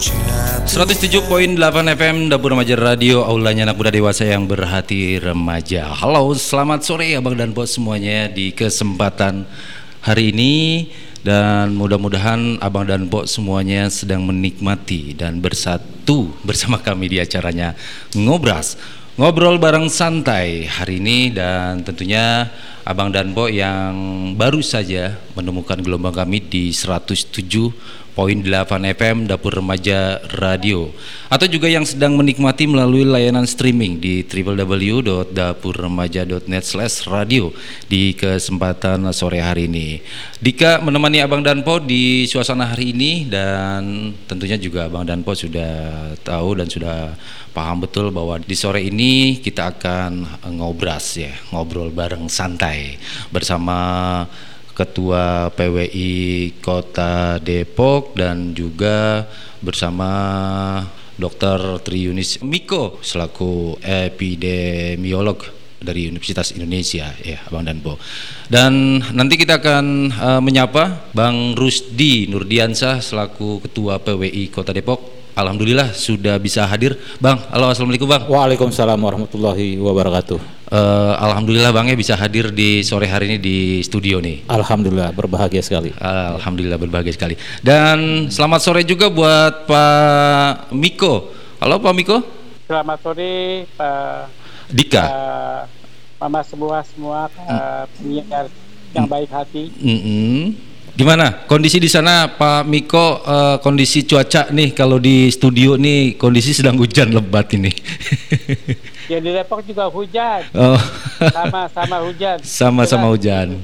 107.8 FM Dapur Remaja Radio Aulanya anak muda dewasa yang berhati remaja. Halo selamat sore abang dan bos semuanya Di kesempatan hari ini. Dan mudah-mudahan abang dan bos semuanya sedang menikmati Dan bersatu bersama kami di acaranya Ngobras Ngobrol bareng santai hari ini. Dan tentunya Abang dan Bo yang baru saja menemukan gelombang kami di 107 101.8 FM Dapur Remaja Radio atau juga yang sedang menikmati melalui layanan streaming di www.dapurremaja.net/radio di kesempatan sore hari ini. Dika menemani Abang Danpo di suasana hari ini dan tentunya juga Abang Danpo sudah tahu dan sudah paham betul bahwa di sore ini kita akan ngobras ya, ngobrol bareng santai bersama Ketua PWI Kota Depok dan juga bersama Dr. Triunis Miko selaku epidemiolog dari Universitas Indonesia ya Bang Danpo. Dan nanti kita akan uh, menyapa Bang Rusdi Nurdiansah selaku Ketua PWI Kota Depok Alhamdulillah sudah bisa hadir, Bang. Halo, assalamualaikum, Bang. Waalaikumsalam warahmatullahi wabarakatuh. Uh, Alhamdulillah, Bang ya bisa hadir di sore hari ini di studio nih. Alhamdulillah, berbahagia sekali. Alhamdulillah, berbahagia sekali. Dan selamat sore juga buat Pak Miko. Halo, Pak Miko. Selamat sore, Pak Dika. Uh, Mama semua semua uh, penyiar yang baik hati. Mm -hmm. Gimana kondisi di sana Pak Miko uh, kondisi cuaca nih kalau di studio nih kondisi sedang hujan lebat ini. ya di Depok juga hujan. Oh. Sama-sama hujan. Sama-sama hujan.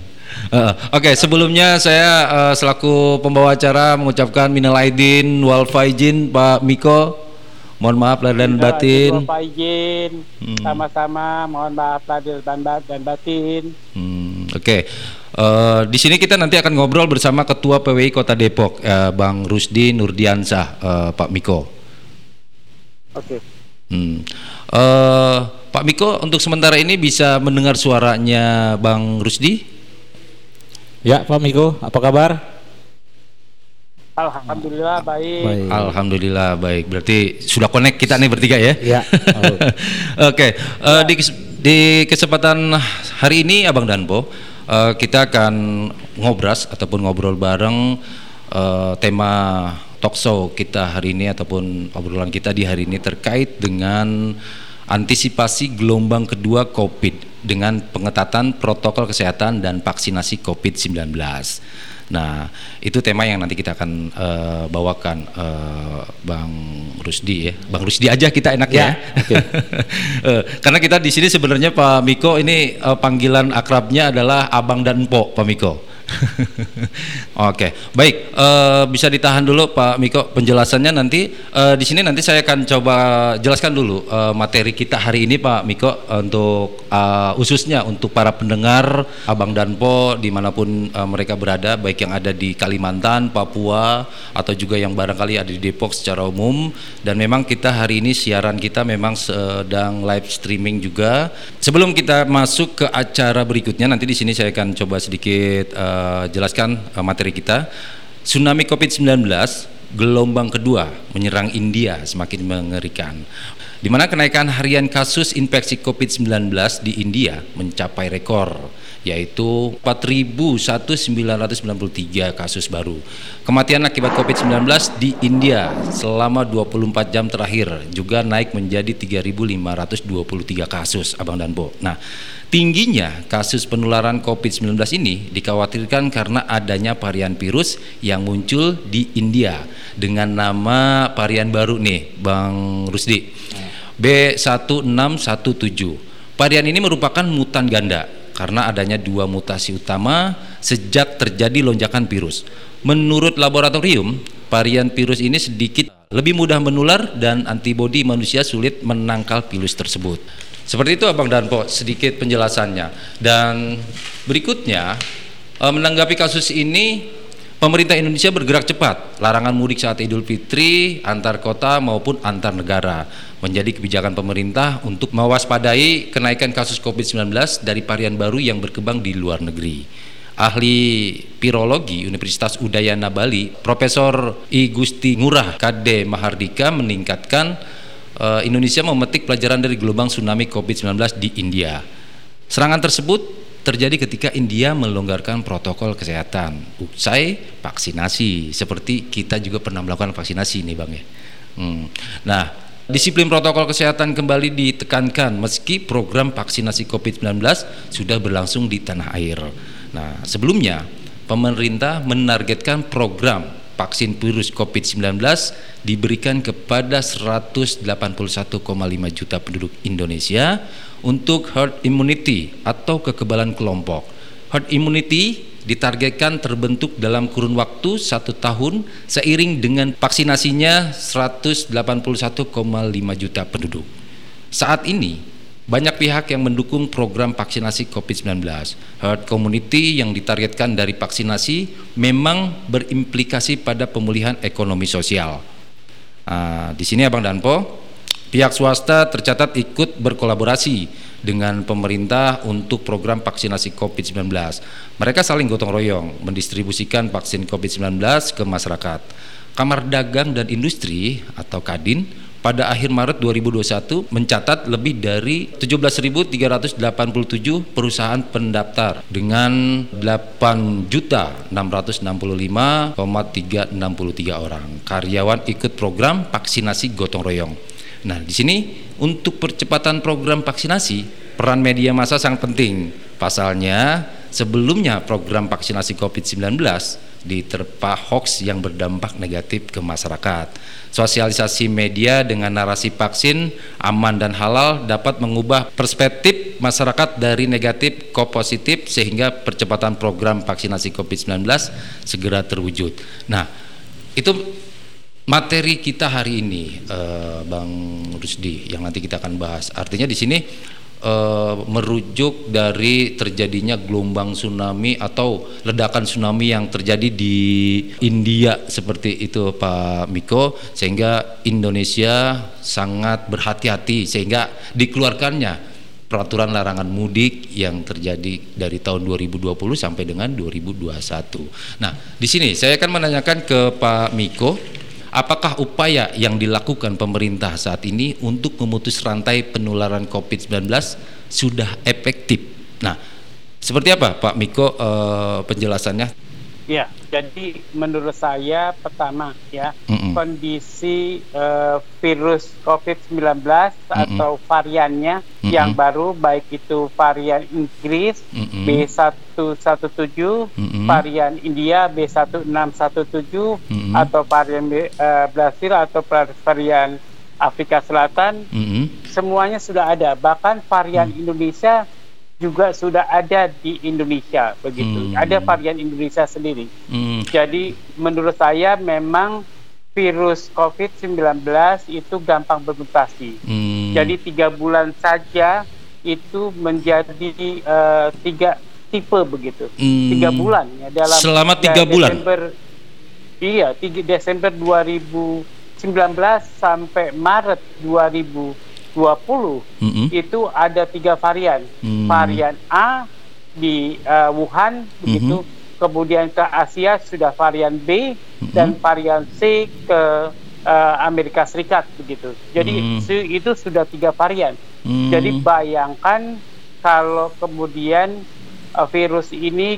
Uh, Oke, okay, sebelumnya saya uh, selaku pembawa acara mengucapkan minal aidin wal faizin Pak Miko. Mohon maaf lahir dan batin. Pak izin, hmm. sama-sama mohon maaf lahir dan batin. Hmm, Oke. Okay. Uh, di sini kita nanti akan ngobrol bersama Ketua PWI Kota Depok, uh, Bang Rusdi Nurdiansah, uh, Pak Miko. Oke. Okay. Hmm. Uh, Pak Miko, untuk sementara ini bisa mendengar suaranya Bang Rusdi? Ya, Pak Miko, apa kabar? Alhamdulillah baik. baik. Alhamdulillah baik. Berarti sudah connect kita nih bertiga ya? Ya. Oke. Okay. Uh, di, di kesempatan hari ini, Abang Danpo uh, kita akan ngobras ataupun ngobrol bareng uh, tema talkshow kita hari ini ataupun obrolan kita di hari ini terkait dengan antisipasi gelombang kedua COVID dengan pengetatan protokol kesehatan dan vaksinasi COVID-19. Nah, itu tema yang nanti kita akan uh, bawakan uh, Bang Rusdi ya. Bang Rusdi aja kita enak ya. ya? Okay. uh, karena kita di sini sebenarnya Pak Miko ini uh, panggilan akrabnya adalah Abang dan Po, Pak Miko. Oke, baik. Uh, bisa ditahan dulu Pak Miko penjelasannya nanti uh, di sini nanti saya akan coba jelaskan dulu uh, materi kita hari ini Pak Miko untuk uh, khususnya untuk para pendengar Abang dan Po di mana pun uh, mereka berada, baik yang ada di Kalimantan, Papua atau juga yang barangkali ada di Depok secara umum. Dan memang kita hari ini siaran kita memang sedang live streaming juga. Sebelum kita masuk ke acara berikutnya, nanti di sini saya akan coba sedikit uh, uh, jelaskan uh, materi kita. Tsunami COVID-19 gelombang kedua menyerang India semakin mengerikan. Di mana kenaikan harian kasus infeksi COVID-19 di India mencapai rekor yaitu 4.1993 kasus baru. Kematian akibat COVID-19 di India selama 24 jam terakhir juga naik menjadi 3.523 kasus, Abang dan Bo. Nah, tingginya kasus penularan COVID-19 ini dikhawatirkan karena adanya varian virus yang muncul di India dengan nama varian baru nih, Bang Rusdi. B1617. Varian ini merupakan mutan ganda karena adanya dua mutasi utama sejak terjadi lonjakan virus. Menurut laboratorium, varian virus ini sedikit lebih mudah menular dan antibodi manusia sulit menangkal virus tersebut. Seperti itu Abang Danpo sedikit penjelasannya. Dan berikutnya eh, menanggapi kasus ini Pemerintah Indonesia bergerak cepat, larangan mudik saat Idul Fitri antar kota maupun antar negara menjadi kebijakan pemerintah untuk mewaspadai kenaikan kasus COVID-19 dari varian baru yang berkembang di luar negeri. ahli virologi Universitas Udayana Bali, Profesor I Gusti Ngurah KD Mahardika meningkatkan uh, Indonesia memetik pelajaran dari gelombang tsunami COVID-19 di India. Serangan tersebut terjadi ketika India melonggarkan protokol kesehatan usai vaksinasi seperti kita juga pernah melakukan vaksinasi nih Bang ya. Hmm. Nah, disiplin protokol kesehatan kembali ditekankan meski program vaksinasi COVID-19 sudah berlangsung di tanah air. Nah, sebelumnya pemerintah menargetkan program vaksin virus COVID-19 diberikan kepada 181,5 juta penduduk Indonesia untuk herd immunity atau kekebalan kelompok. Herd immunity ditargetkan terbentuk dalam kurun waktu satu tahun seiring dengan vaksinasinya 181,5 juta penduduk. Saat ini, banyak pihak yang mendukung program vaksinasi COVID-19. Herd community yang ditargetkan dari vaksinasi memang berimplikasi pada pemulihan ekonomi sosial. Nah, di sini Abang Danpo, pihak swasta tercatat ikut berkolaborasi dengan pemerintah untuk program vaksinasi COVID-19. Mereka saling gotong royong mendistribusikan vaksin COVID-19 ke masyarakat. Kamar Dagang dan Industri atau Kadin pada akhir Maret 2021 mencatat lebih dari 17.387 perusahaan pendaftar dengan 8.665,363 orang karyawan ikut program vaksinasi gotong royong. Nah, di sini untuk percepatan program vaksinasi, peran media massa sangat penting. Pasalnya, sebelumnya program vaksinasi COVID-19 diterpa hoax yang berdampak negatif ke masyarakat. Sosialisasi media dengan narasi vaksin aman dan halal dapat mengubah perspektif masyarakat dari negatif ke positif sehingga percepatan program vaksinasi COVID-19 segera terwujud. Nah, itu materi kita hari ini, uh, Bang Rusdi, yang nanti kita akan bahas. Artinya di sini uh, merujuk dari terjadinya gelombang tsunami atau ledakan tsunami yang terjadi di India seperti itu, Pak Miko, sehingga Indonesia sangat berhati-hati sehingga dikeluarkannya peraturan larangan mudik yang terjadi dari tahun 2020 sampai dengan 2021. Nah, di sini saya akan menanyakan ke Pak Miko apakah upaya yang dilakukan pemerintah saat ini untuk memutus rantai penularan COVID-19 sudah efektif? Nah, seperti apa Pak Miko uh, penjelasannya? Ya, jadi menurut saya pertama ya mm-hmm. kondisi uh, virus COVID-19 mm-hmm. atau variannya mm-hmm. yang baru baik itu varian Inggris mm-hmm. B117, mm-hmm. varian India B1617 mm-hmm. atau varian uh, Brasil atau varian Afrika Selatan, mm-hmm. semuanya sudah ada. Bahkan varian mm-hmm. Indonesia juga sudah ada di Indonesia begitu. Hmm. Ada varian Indonesia sendiri. Hmm. Jadi menurut saya memang virus COVID-19 itu gampang bermutasi. Hmm. Jadi tiga bulan saja itu menjadi uh, tiga tipe begitu. Hmm. Tiga bulan ya dalam selama tiga bulan. Desember, iya, tiga Desember 2019 sampai Maret 2020 mm-hmm. itu ada tiga varian. Mm. Varian A di uh, Wuhan begitu, mm-hmm. kemudian ke Asia sudah varian B mm-hmm. dan varian C ke uh, Amerika Serikat begitu. Jadi mm. itu sudah tiga varian. Mm. Jadi bayangkan kalau kemudian uh, virus ini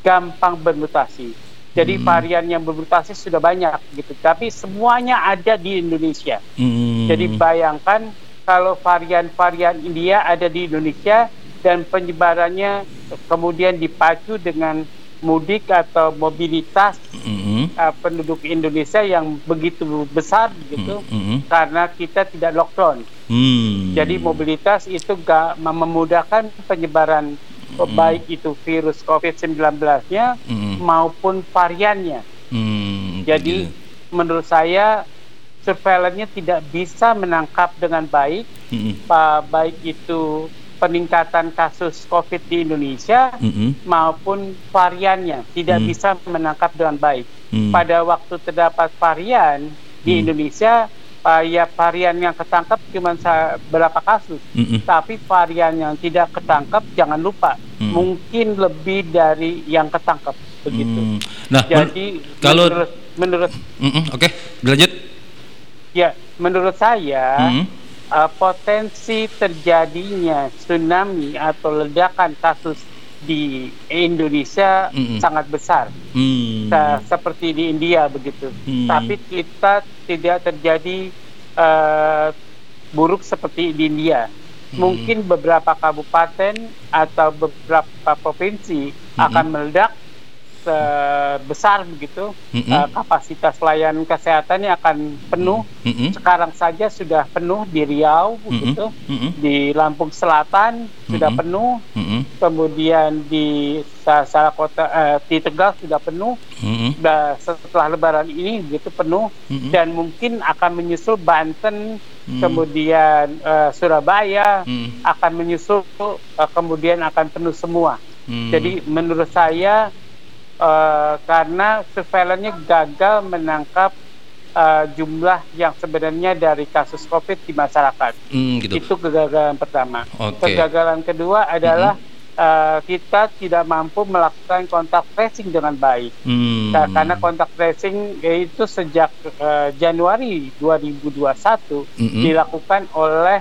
gampang bermutasi. Jadi hmm. varian yang bermutasi sudah banyak gitu, tapi semuanya ada di Indonesia. Hmm. Jadi bayangkan kalau varian-varian India ada di Indonesia dan penyebarannya kemudian dipacu dengan mudik atau mobilitas mm-hmm. uh, penduduk Indonesia yang begitu besar gitu mm-hmm. karena kita tidak lockdown. Mm. Jadi mobilitas itu gak memudahkan penyebaran mm. baik itu virus COVID-19-nya mm. maupun variannya. Mm. Jadi menurut saya surveillance tidak bisa menangkap dengan baik, mm-hmm. baik itu peningkatan kasus COVID di Indonesia mm-hmm. maupun variannya tidak mm-hmm. bisa menangkap dengan baik. Mm-hmm. Pada waktu terdapat varian di mm-hmm. Indonesia, uh, ya varian yang ketangkap cuma berapa kasus, mm-hmm. tapi varian yang tidak ketangkap jangan lupa hmm. mungkin lebih dari yang ketangkep begitu. Hmm. Nah, jadi men kalau menurut, menurut mm -mm, oke, okay. lanjut. Ya, menurut saya hmm. uh, potensi terjadinya tsunami atau ledakan kasus di Indonesia mm sangat besar, mm. seperti di India begitu. Mm. Tapi kita tidak terjadi uh, buruk seperti di India. Mm. Mungkin beberapa kabupaten atau beberapa provinsi -mm. akan meledak besar begitu mm -hmm. uh, kapasitas layanan kesehatannya akan penuh. Mm -hmm. Sekarang saja sudah penuh di Riau begitu, mm -hmm. di Lampung Selatan mm -hmm. sudah penuh, mm -hmm. kemudian di salah kota uh, di Tegal sudah penuh. Mm -hmm. Setelah Lebaran ini begitu penuh mm -hmm. dan mungkin akan menyusul Banten, mm -hmm. kemudian uh, Surabaya mm -hmm. akan menyusul, uh, kemudian akan penuh semua. Hmm. Jadi menurut saya uh, karena surveillance gagal menangkap uh, jumlah yang sebenarnya dari kasus COVID di masyarakat. Mm, gitu. Itu kegagalan pertama. Okay. Kegagalan kedua adalah mm -hmm. Uh, kita tidak mampu melakukan kontak tracing dengan baik. Hmm. Nah, karena kontak tracing itu sejak uh, Januari 2021 hmm. dilakukan oleh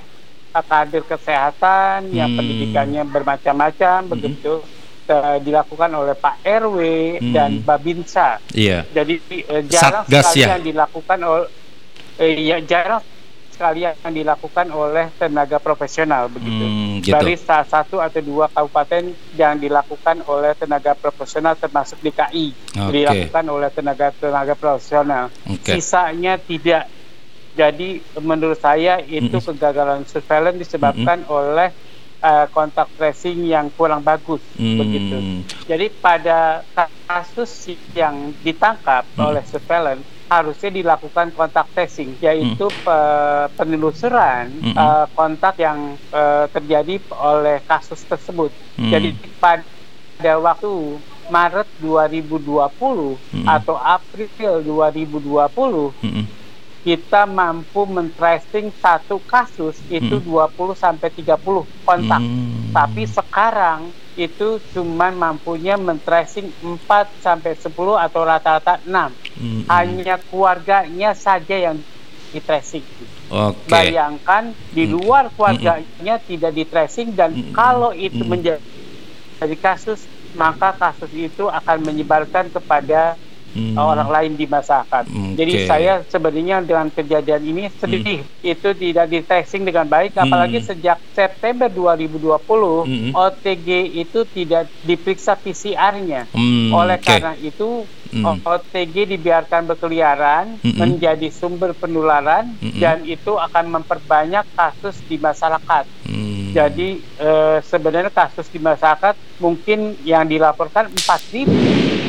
kader kesehatan yang hmm. pendidikannya bermacam-macam hmm. begitu uh, dilakukan oleh Pak RW hmm. dan Babinsa. Iya. Jadi uh, jarang Satgas, sekali ya? yang dilakukan oleh uh, ya jarang sekali yang dilakukan oleh tenaga profesional begitu. Hmm, gitu. Dari salah satu atau dua kabupaten yang dilakukan oleh tenaga profesional termasuk DKI okay. dilakukan oleh tenaga tenaga profesional. Okay. Sisanya tidak. Jadi menurut saya itu -hmm. kegagalan surveillance disebabkan -hmm. oleh uh, kontak tracing yang kurang bagus hmm. begitu. Jadi pada kasus yang ditangkap hmm. oleh surveillance harusnya dilakukan kontak tracing yaitu hmm. penelusuran hmm. uh, kontak yang uh, terjadi oleh kasus tersebut. Hmm. Jadi pada waktu Maret 2020 hmm. atau April 2020 hmm kita mampu men-tracing satu kasus itu hmm. 20 sampai 30 kontak. Hmm. Tapi sekarang itu cuma mampunya men-tracing 4 sampai 10 atau rata-rata 6. Hmm. Hanya keluarganya saja yang di-tracing. Okay. Bayangkan di hmm. luar keluarganya hmm. tidak di-tracing dan hmm. kalau itu hmm. menjadi kasus maka kasus itu akan menyebarkan kepada hmm. orang lain di masyarakat. Okay. Jadi saya sebenarnya dengan kejadian ini sedih hmm. itu tidak di tracing dengan baik, apalagi hmm. sejak September 2020 hmm. OTG itu tidak diperiksa PCR-nya. Hmm. Oleh okay. karena itu hmm. OTG dibiarkan berkeliaran hmm. menjadi sumber penularan hmm. dan itu akan memperbanyak kasus di masyarakat. Hmm. Jadi eh, sebenarnya kasus di masyarakat mungkin yang dilaporkan 4000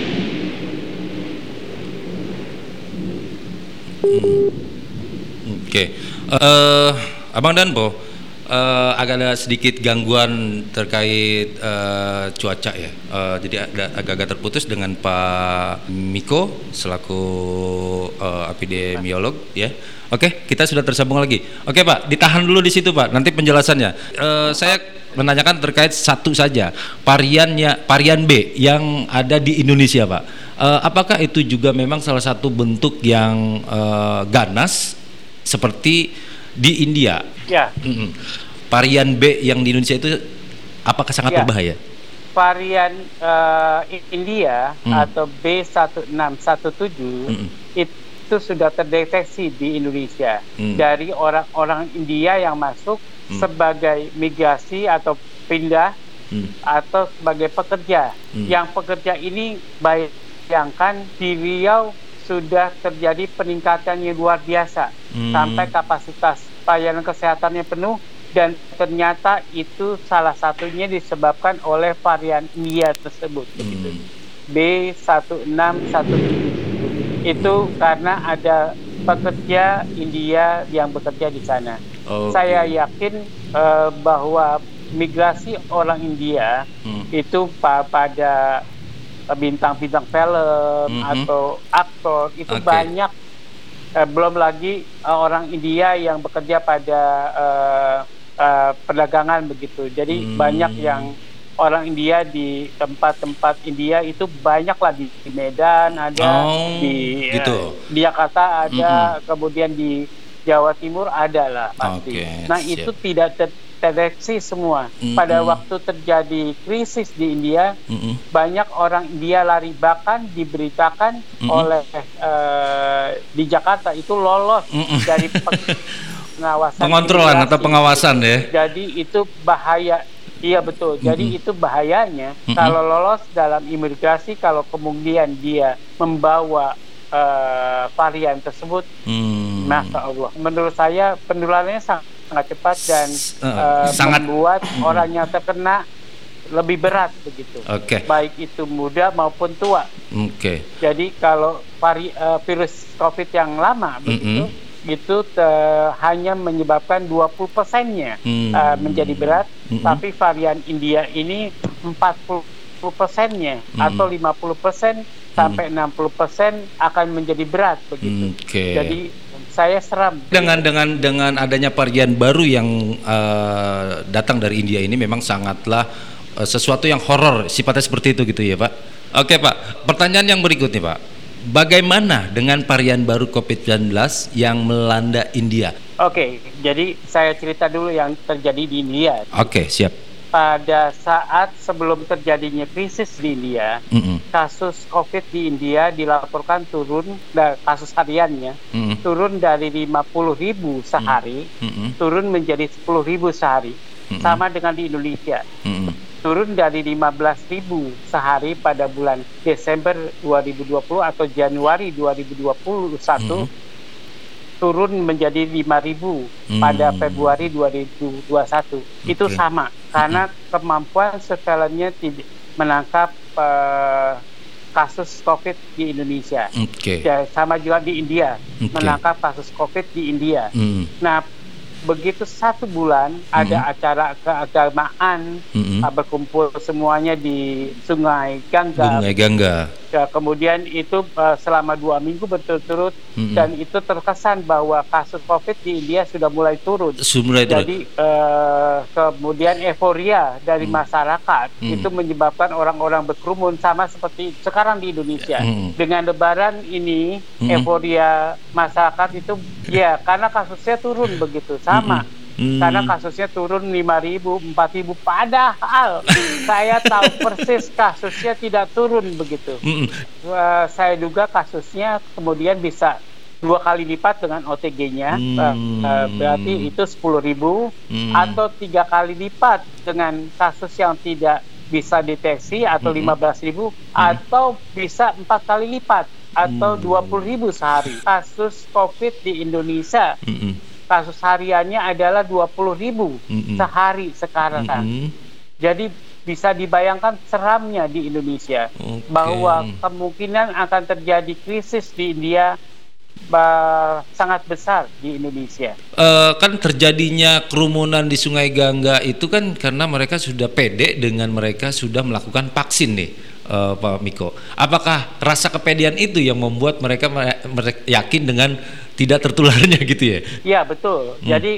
Oke, okay. uh, eh, Abang Danpo, uh, agak ada sedikit gangguan terkait uh, cuaca ya. Uh, jadi agak-agak terputus dengan Pak Miko selaku uh, epidemiolog ya. Oke, okay, kita sudah tersambung lagi. Oke okay, Pak, ditahan dulu di situ Pak. Nanti penjelasannya. Uh, saya menanyakan terkait satu saja variannya varian B yang ada di Indonesia Pak Uh, apakah itu juga memang salah satu bentuk yang uh, ganas seperti di India? Ya. Mm -mm. Varian B yang di Indonesia itu apakah sangat ya. berbahaya? Varian uh, India mm. atau B1617 mm itu sudah terdeteksi di Indonesia mm. dari orang-orang India yang masuk mm. sebagai migrasi atau pindah mm. atau sebagai pekerja. Mm. Yang pekerja ini baik bayangkan di Riau sudah terjadi peningkatan yang luar biasa hmm. sampai kapasitas pelayanan kesehatannya penuh dan ternyata itu salah satunya disebabkan oleh varian India tersebut hmm. B1617 itu karena ada pekerja India yang bekerja di sana. Okay. Saya yakin uh, bahwa migrasi orang India hmm. itu pa pada bintang-bintang film mm -hmm. atau aktor itu okay. banyak eh, belum lagi uh, orang India yang bekerja pada uh, uh, perdagangan begitu jadi mm. banyak yang orang India di tempat-tempat India itu banyaklah di, di Medan ada Oh, di gitu. eh, di Jakarta ada kemudian di Jawa Timur ada lah pasti. Oke, nah siap. itu tidak ter- terdeteksi semua. Pada Mm-mm. waktu terjadi krisis di India Mm-mm. banyak orang India lari bahkan diberitakan Mm-mm. oleh eh, di Jakarta itu lolos Mm-mm. dari pengawasan Pengontrolan atau pengawasan ya. Jadi itu bahaya. Iya betul. Jadi itu bahayanya Mm-mm. kalau lolos dalam imigrasi kalau kemudian dia membawa eh, varian tersebut, Hmm. masya Allah. Menurut saya penularannya sangat, sangat cepat dan eh, eh, sangat- membuat orang yang terkena lebih berat begitu. Oke. Baik itu muda maupun tua. Oke. Jadi kalau vari, eh, virus COVID yang lama begitu itu te- hanya menyebabkan 20 persennya Hmm. eh, menjadi berat, Mm-mm. tapi varian India ini 40 persennya Hmm. atau 50 persen sampai 60 persen akan menjadi berat begitu. Oke. Jadi saya seram. dengan dengan dengan adanya varian baru yang eh, datang dari India ini memang sangatlah eh, sesuatu yang horor sifatnya seperti itu gitu ya Pak. Oke Pak, pertanyaan yang berikutnya Pak. Bagaimana dengan varian baru COVID-19 yang melanda India? Oke, jadi saya cerita dulu yang terjadi di India. Oke, siap. Pada saat sebelum terjadinya krisis di India, Mm-mm. kasus COVID di India dilaporkan turun, dan kasus hariannya Mm-mm. turun dari 50 ribu sehari, Mm-mm. turun menjadi 10 ribu sehari. Mm-mm. Sama dengan di Indonesia, Mm-mm. turun dari 15 ribu sehari pada bulan Desember 2020 atau Januari 2021, turun menjadi 5 ribu pada Hmm. Februari 2021. Itu Oke. sama, karena kemampuan surveillance tidak menangkap eh, kasus COVID di Indonesia. Oke. Ya, sama juga di India Oke. menangkap kasus COVID di India. Mm. Nah, begitu satu bulan ada acara keagamaan uh, berkumpul semuanya di Sungai Gangga. Bunga Gangga. Ya, kemudian itu uh, selama dua minggu berturut-turut Mm-mm. dan itu terkesan bahwa kasus COVID di India sudah mulai turun. Sumber itu. Jadi eh, kemudian euforia dari Hmm. masyarakat Hmm. itu menyebabkan orang-orang berkerumun sama seperti sekarang di Indonesia. Hmm. Dengan Lebaran ini Hmm. euforia masyarakat itu ya karena kasusnya turun begitu sama. Hmm. Karena kasusnya turun 5.000, 4.000 padahal saya tahu persis kasusnya tidak turun begitu. Mm-mm. Eh, saya duga kasusnya kemudian bisa dua kali lipat dengan OTG-nya, Hmm. Eh, berarti itu 10.000 Hmm. atau tiga kali lipat dengan kasus yang tidak bisa deteksi atau Hmm. 15.000 atau bisa empat kali lipat atau Hmm. 20.000 sehari. Kasus COVID di Indonesia Mm-mm. Kasus hariannya adalah 20.000 Mm-mm. sehari sekarang. Mm-mm. Jadi bisa dibayangkan seramnya di Indonesia Oke. bahwa kemungkinan akan terjadi krisis di India sangat besar di Indonesia. Eh, kan terjadinya kerumunan di Sungai Gangga itu kan karena mereka sudah pede dengan mereka sudah melakukan vaksin nih, eh, Pak Miko. Apakah rasa kepedean itu yang membuat mereka mere- mere- yakin dengan tidak tertularnya gitu ya? Ya betul. Hmm. Jadi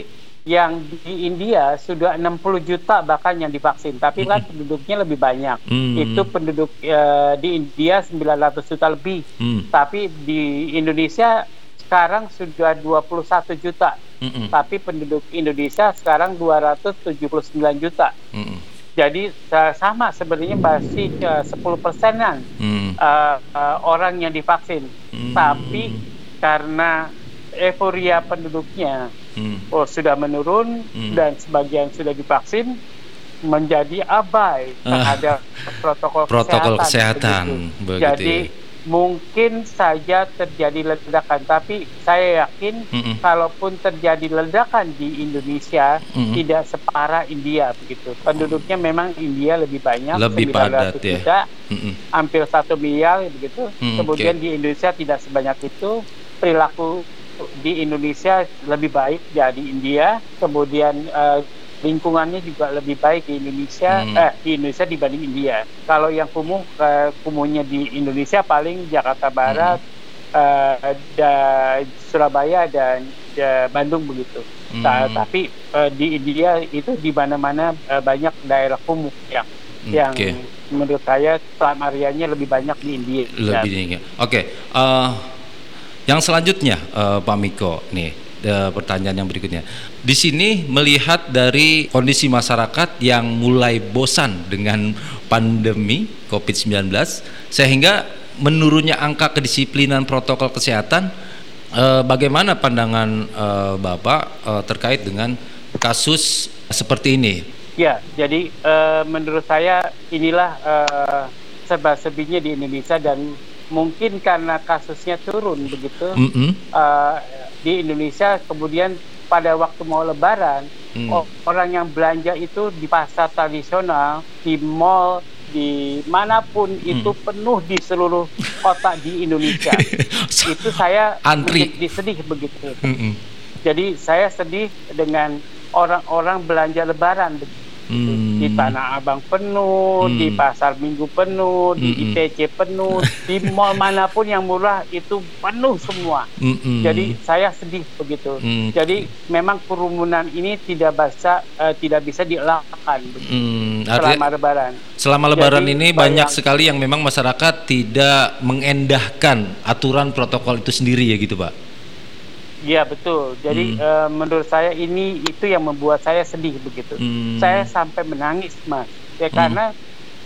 yang di India sudah 60 juta bahkan yang divaksin, tapi kan penduduknya lebih banyak. Hmm. Itu penduduk eh, di India 900 juta lebih, Hmm. tapi di Indonesia sekarang sudah 21 juta. Mm-mm. Tapi penduduk Indonesia sekarang 279 juta. Mm-mm. Jadi eh, sama sebenarnya masih eh, 10 persenan Mm. eh, eh, orang yang divaksin. Hmm. Tapi karena euforia penduduknya Mm. oh, sudah menurun Hmm. dan sebagian sudah divaksin menjadi abai Ah. terhadap protokol, Protokol kesehatan. kesehatan, begitu. Jadi mungkin saja terjadi ledakan, tapi saya yakin Mm-mm. kalaupun terjadi ledakan di Indonesia Mm-mm. tidak separah India begitu. Penduduknya memang India lebih banyak, Lebih 900 padat ya. juta, hampir satu miliar begitu. Hmm, Kemudian oke. di Indonesia tidak sebanyak itu. Perilaku di Indonesia lebih baik dari India. Kemudian eh, lingkungannya juga lebih baik di Indonesia Hmm. eh di Indonesia dibanding India. Kalau yang kumuh eh, kumuhnya di Indonesia paling Jakarta Barat, Hmm. eh, da- Surabaya dan da- Bandung begitu. Ta- Hmm. Tapi eh, di India itu di mana-mana eh, banyak daerah kumuh yang yang menurut saya variannya lebih banyak di India. Lebih tinggi. Oke, okay. uh, yang selanjutnya uh, Pak Miko nih uh, pertanyaan yang berikutnya. Di sini melihat dari kondisi masyarakat yang mulai bosan dengan pandemi COVID-19 sehingga menurunnya angka kedisiplinan protokol kesehatan uh, bagaimana pandangan uh, Bapak uh, terkait dengan kasus seperti ini? Ya, jadi menurut saya inilah sebab-sebabnya di Indonesia dan mungkin karena kasusnya turun begitu mm -hmm. uh, di Indonesia kemudian pada waktu mau Lebaran mm. orang yang belanja itu di pasar tradisional di mall di mana pun mm. itu penuh di seluruh kota di Indonesia itu saya antri sedih begitu mm -hmm. jadi saya sedih dengan orang-orang belanja Lebaran begitu Hmm. Di Tanah Abang penuh, hmm. di Pasar Minggu penuh, di hmm. ITC penuh, di mall mana pun yang murah itu penuh semua. Hmm. Jadi saya sedih begitu. Hmm. Jadi memang kerumunan ini tidak bisa uh, tidak bisa dielakkan hmm. selama Lebaran. Selama Lebaran Jadi, ini banyak sekali yang memang masyarakat tidak mengendahkan aturan protokol itu sendiri ya gitu, Pak. Iya betul. Jadi hmm. uh, menurut saya ini itu yang membuat saya sedih begitu. Hmm. Saya sampai menangis mas. Ya hmm. karena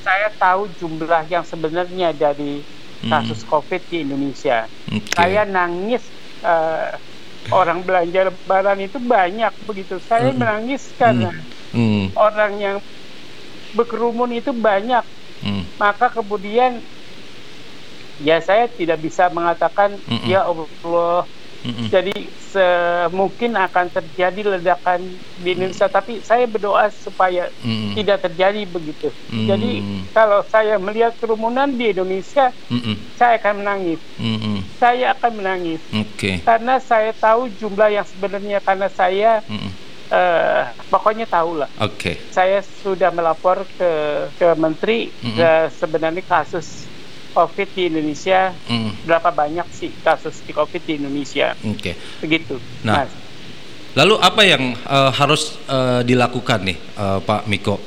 saya tahu jumlah yang sebenarnya dari hmm. kasus hmm. COVID di Indonesia. Okay. Saya nangis uh, orang belanja Lebaran itu banyak begitu. Saya hmm. menangis karena hmm. Hmm. orang yang berkerumun itu banyak. Hmm. Maka kemudian ya saya tidak bisa mengatakan hmm. ya Allah Mm-hmm. Jadi mungkin akan terjadi ledakan di Indonesia, mm-hmm. tapi saya berdoa supaya mm-hmm. tidak terjadi begitu. Mm-hmm. Jadi kalau saya melihat kerumunan di Indonesia, mm-hmm. saya akan menangis. Mm-hmm. Saya akan menangis. Okay. Karena saya tahu jumlah yang sebenarnya karena saya mm-hmm. uh, pokoknya tahu lah. Oke. Okay. Saya sudah melapor ke ke menteri ke sebenarnya kasus COVID di Indonesia mm. berapa banyak sih kasus di COVID di Indonesia? Oke. Okay. Begitu. Nah, Mas. lalu apa yang uh, harus uh, dilakukan nih, uh, Pak Miko,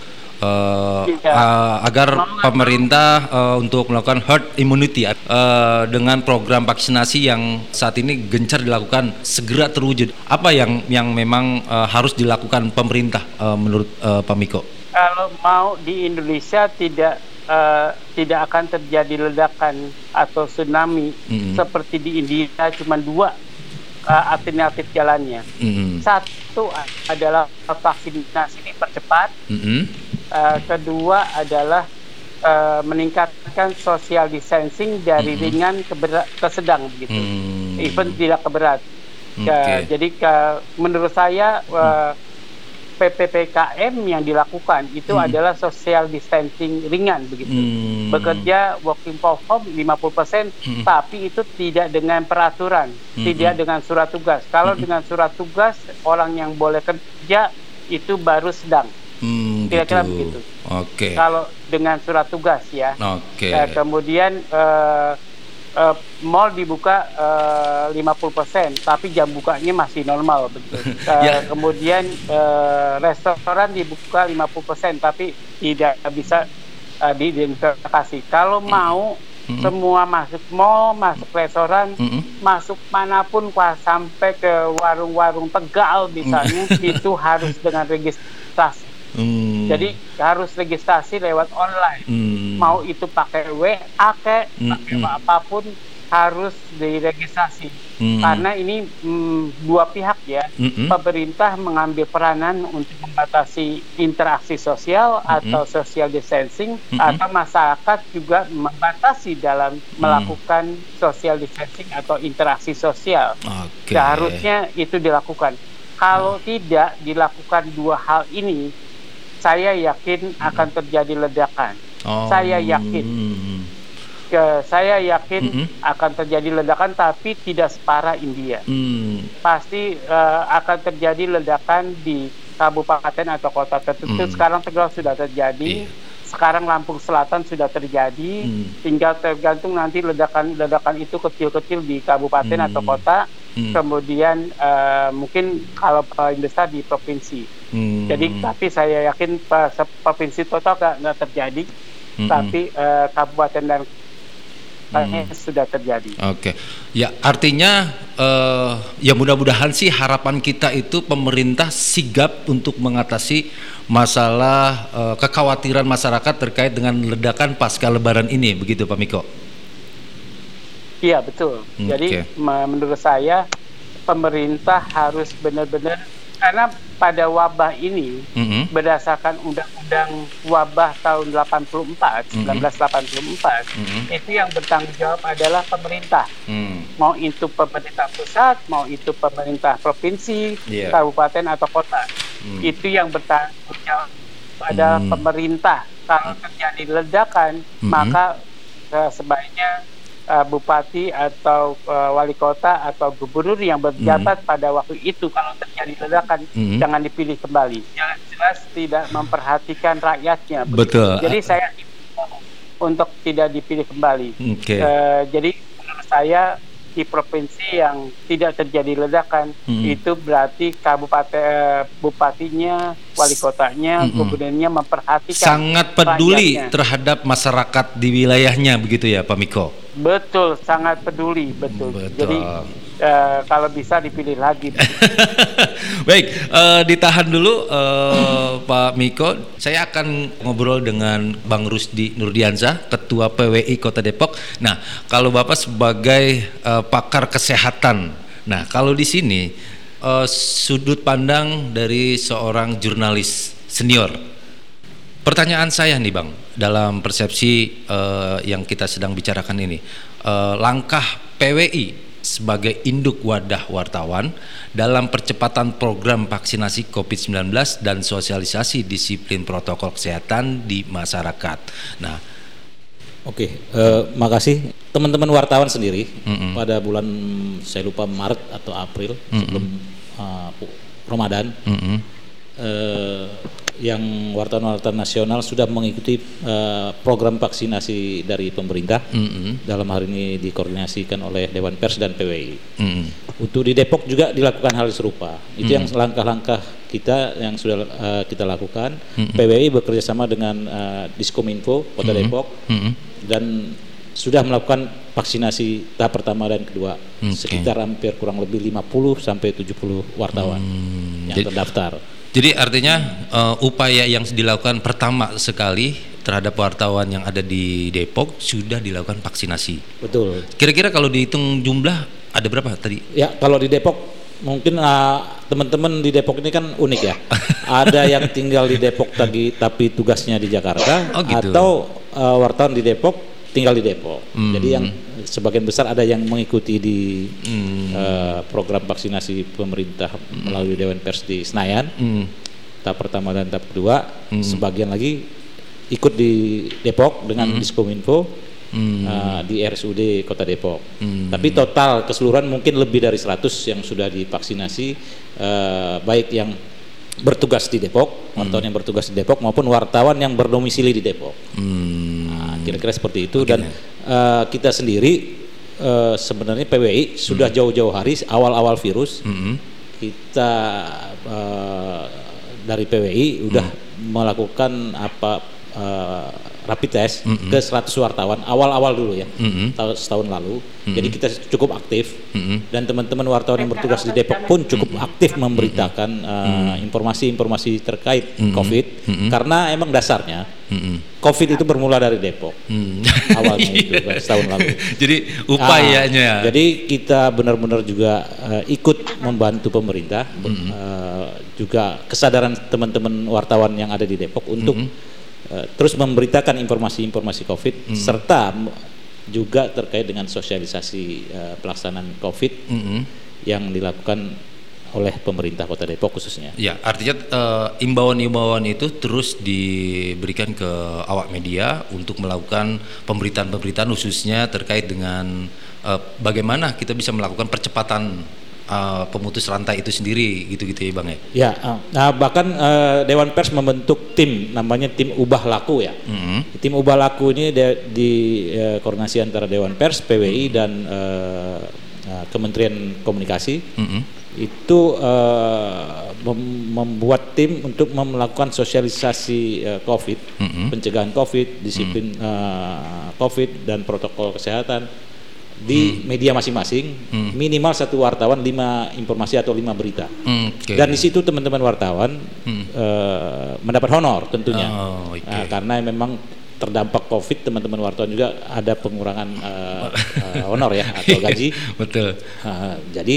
uh, ya. uh, agar pemerintah uh, untuk melakukan herd immunity uh, dengan program vaksinasi yang saat ini gencar dilakukan segera terwujud? Apa yang yang memang uh, harus dilakukan pemerintah uh, menurut uh, Pak Miko? Kalau mau di Indonesia tidak uh, tidak akan terjadi ledakan atau tsunami mm-hmm. seperti di India cuma dua uh, alternatif jalannya. Mm-hmm. Satu adalah vaksinasi dipercepat. Mm-hmm. Uh, kedua adalah uh, meningkatkan social distancing dari mm-hmm. ringan ke, berat, ke sedang begitu, mm-hmm. even tidak ke berat. Okay. Uh, jadi ke, menurut saya uh, PPPKM yang dilakukan itu hmm. adalah social distancing ringan begitu. Hmm. Bekerja working from home 50% hmm. tapi itu tidak dengan peraturan, hmm. tidak dengan surat tugas. Kalau hmm. dengan surat tugas orang yang boleh kerja itu baru sedang. Hmm, Kira-kira gitu. begitu. Oke. Okay. Kalau dengan surat tugas ya. Oke. Okay. Uh, kemudian uh, uh, mall dibuka uh, 50%, tapi jam bukanya masih normal begitu. Uh, yeah. Kemudian uh, restoran dibuka 50%, tapi tidak bisa uh, diidentifikasi. Kalau mm. mau mm -hmm. semua masuk mall, masuk restoran, mm -hmm. masuk mana pun sampai ke warung-warung Tegal misalnya, itu harus dengan registrasi Hmm. Jadi harus registrasi lewat online. Hmm. Mau itu pakai WA kayak hmm. pakai hmm. apa pun harus diregistrasi. Hmm. Karena ini hmm, dua pihak ya. Hmm. Pemerintah mengambil peranan untuk membatasi interaksi sosial hmm. atau social distancing hmm. atau masyarakat juga membatasi dalam hmm. melakukan social distancing atau interaksi sosial. Okay. Seharusnya itu dilakukan. Kalau hmm. tidak dilakukan dua hal ini, saya yakin akan terjadi ledakan. Oh. Saya yakin. Ke, saya yakin mm -hmm. akan terjadi ledakan tapi tidak separah India. Mm. Pasti uh, akan terjadi ledakan di kabupaten atau kota tertentu. Mm. Sekarang Tegal sudah terjadi. Yeah. Sekarang Lampung Selatan sudah terjadi. Mm. Tinggal tergantung nanti ledakan-ledakan itu kecil-kecil di kabupaten mm. atau kota hmm. kemudian uh, mungkin kalau paling besar di provinsi. Hmm. Jadi tapi saya yakin provinsi total nggak terjadi, hmm. tapi uh, kabupaten dan hmm. sudah terjadi. Oke, okay. ya artinya uh, ya mudah-mudahan sih harapan kita itu pemerintah sigap untuk mengatasi masalah uh, kekhawatiran masyarakat terkait dengan ledakan pasca Lebaran ini, begitu Pak Miko? Iya betul. Okay. Jadi menurut saya pemerintah harus benar-benar karena pada wabah ini mm-hmm. berdasarkan undang-undang wabah tahun 84 mm-hmm. 1984 mm-hmm. itu yang bertanggung jawab adalah pemerintah mm. mau itu pemerintah pusat mau itu pemerintah provinsi yeah. kabupaten atau kota mm. itu yang bertanggung jawab pada mm. pemerintah kalau terjadi ledakan mm-hmm. maka uh, sebaiknya uh, bupati atau uh, wali kota atau gubernur yang berjabat hmm. pada waktu itu kalau terjadi ledakan hmm. jangan dipilih kembali. Yang jelas tidak memperhatikan rakyatnya. Betul. Jadi saya untuk tidak dipilih kembali. Okay. Uh, eh, jadi menurut saya di provinsi yang tidak terjadi ledakan hmm. itu berarti kabupaten bupatinya, wali kotanya, hmm. gubernurnya memperhatikan sangat peduli rakyatnya. terhadap masyarakat di wilayahnya begitu ya Pak Miko. Betul, sangat peduli, betul. betul. Jadi uh, kalau bisa dipilih lagi. Baik, uh, ditahan dulu uh, Pak Miko. Saya akan ngobrol dengan Bang Rusdi Nurdiansa, Ketua PWI Kota Depok. Nah, kalau Bapak sebagai uh, pakar kesehatan, nah kalau di sini uh, sudut pandang dari seorang jurnalis senior Pertanyaan saya nih Bang, dalam persepsi uh, yang kita sedang bicarakan ini, uh, langkah PWI sebagai induk wadah wartawan dalam percepatan program vaksinasi COVID-19 dan sosialisasi disiplin protokol kesehatan di masyarakat. Nah, Oke, uh, makasih teman-teman wartawan sendiri mm -mm. pada bulan saya lupa Maret atau April mm -mm. sebelum uh, Ramadan. Mm -mm. Uh, yang wartawan-wartawan nasional sudah mengikuti uh, program vaksinasi dari pemerintah mm -hmm. dalam hal ini dikoordinasikan oleh Dewan Pers dan PWI. Mm -hmm. Untuk di Depok juga dilakukan hal serupa. Itu mm -hmm. yang langkah-langkah kita yang sudah uh, kita lakukan. Mm -hmm. PWI bekerjasama dengan uh, Diskominfo Kota mm -hmm. Depok mm -hmm. dan sudah melakukan vaksinasi tahap pertama dan kedua okay. sekitar hampir kurang lebih 50 sampai 70 wartawan mm, yang terdaftar. Jadi artinya uh, upaya yang dilakukan pertama sekali terhadap wartawan yang ada di Depok sudah dilakukan vaksinasi. Betul. Kira-kira kalau dihitung jumlah ada berapa tadi? Ya kalau di Depok mungkin uh, teman-teman di Depok ini kan unik ya. ada yang tinggal di Depok tadi tapi tugasnya di Jakarta, oh, gitu. atau uh, wartawan di Depok tinggal di Depok. Hmm. Jadi yang sebagian besar ada yang mengikuti di hmm. uh, program vaksinasi pemerintah hmm. melalui Dewan Pers di Senayan hmm. tahap pertama dan tahap kedua hmm. sebagian lagi ikut di Depok dengan hmm. Diskominfo hmm. uh, di RSUD Kota Depok hmm. tapi total keseluruhan mungkin lebih dari 100 yang sudah divaksinasi uh, baik yang bertugas di Depok, wartawan hmm. yang bertugas di Depok maupun wartawan yang berdomisili di Depok. Hmm. Kira-kira seperti itu okay. dan uh, kita sendiri uh, sebenarnya PWI sudah hmm. jauh-jauh hari awal-awal virus hmm. kita uh, dari PWI sudah hmm. melakukan apa uh, rapid test mm -hmm. ke 100 wartawan awal-awal dulu ya mm -hmm. tahun setahun lalu mm -hmm. jadi kita cukup aktif mm -hmm. dan teman-teman wartawan yang bertugas di Depok pun cukup mm -hmm. aktif memberitakan informasi-informasi uh, terkait mm -hmm. COVID mm -hmm. karena emang dasarnya mm -hmm. COVID itu bermula dari Depok mm. awalnya itu setahun lalu jadi upayanya nah, jadi kita benar-benar juga uh, ikut membantu pemerintah mm -hmm. uh, juga kesadaran teman-teman wartawan yang ada di Depok untuk mm -hmm Eh, terus memberitakan informasi-informasi COVID mm. serta juga terkait dengan sosialisasi uh, pelaksanaan COVID mm -hmm. yang dilakukan oleh pemerintah Kota Depok khususnya. Ya, artinya uh, imbauan-imbauan itu terus diberikan ke awak media untuk melakukan pemberitaan-pemberitaan khususnya terkait dengan uh, bagaimana kita bisa melakukan percepatan uh, pemutus rantai itu sendiri gitu-gitu ya bang ya? Ya, uh, nah bahkan uh, Dewan Pers membentuk tim namanya tim ubah laku ya. Mm-hmm. Tim ubah laku ini de, di uh, koordinasi antara Dewan Pers, PWI mm-hmm. dan uh, uh, uh, Kementerian Komunikasi mm -hmm. Itu uh, mem membuat tim untuk melakukan sosialisasi uh, COVID, mm -hmm. pencegahan COVID, disiplin mm -hmm. uh, COVID dan protokol kesehatan di hmm. media masing-masing hmm. minimal satu wartawan lima informasi atau lima berita hmm, okay. dan di situ teman-teman wartawan hmm. uh, mendapat honor tentunya oh, okay. uh, karena memang terdampak COVID teman-teman wartawan juga ada pengurangan uh, uh, honor ya atau gaji betul uh, jadi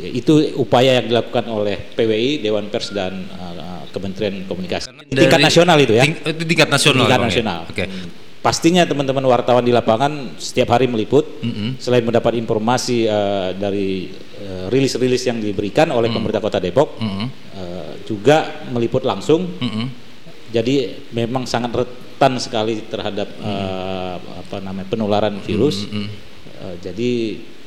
itu upaya yang dilakukan oleh PWI Dewan Pers dan uh, Kementerian Komunikasi Dari, tingkat nasional itu ya ting, tingkat nasional tingkat ya? nasional ya? okay. Hmm pastinya teman-teman wartawan di lapangan setiap hari meliput mm -hmm. selain mendapat informasi uh, dari uh, rilis-rilis yang diberikan oleh mm -hmm. pemerintah Kota Depok mm -hmm. uh, juga meliput langsung mm -hmm. jadi memang sangat rentan sekali terhadap mm -hmm. uh, apa namanya penularan virus mm -hmm. uh, jadi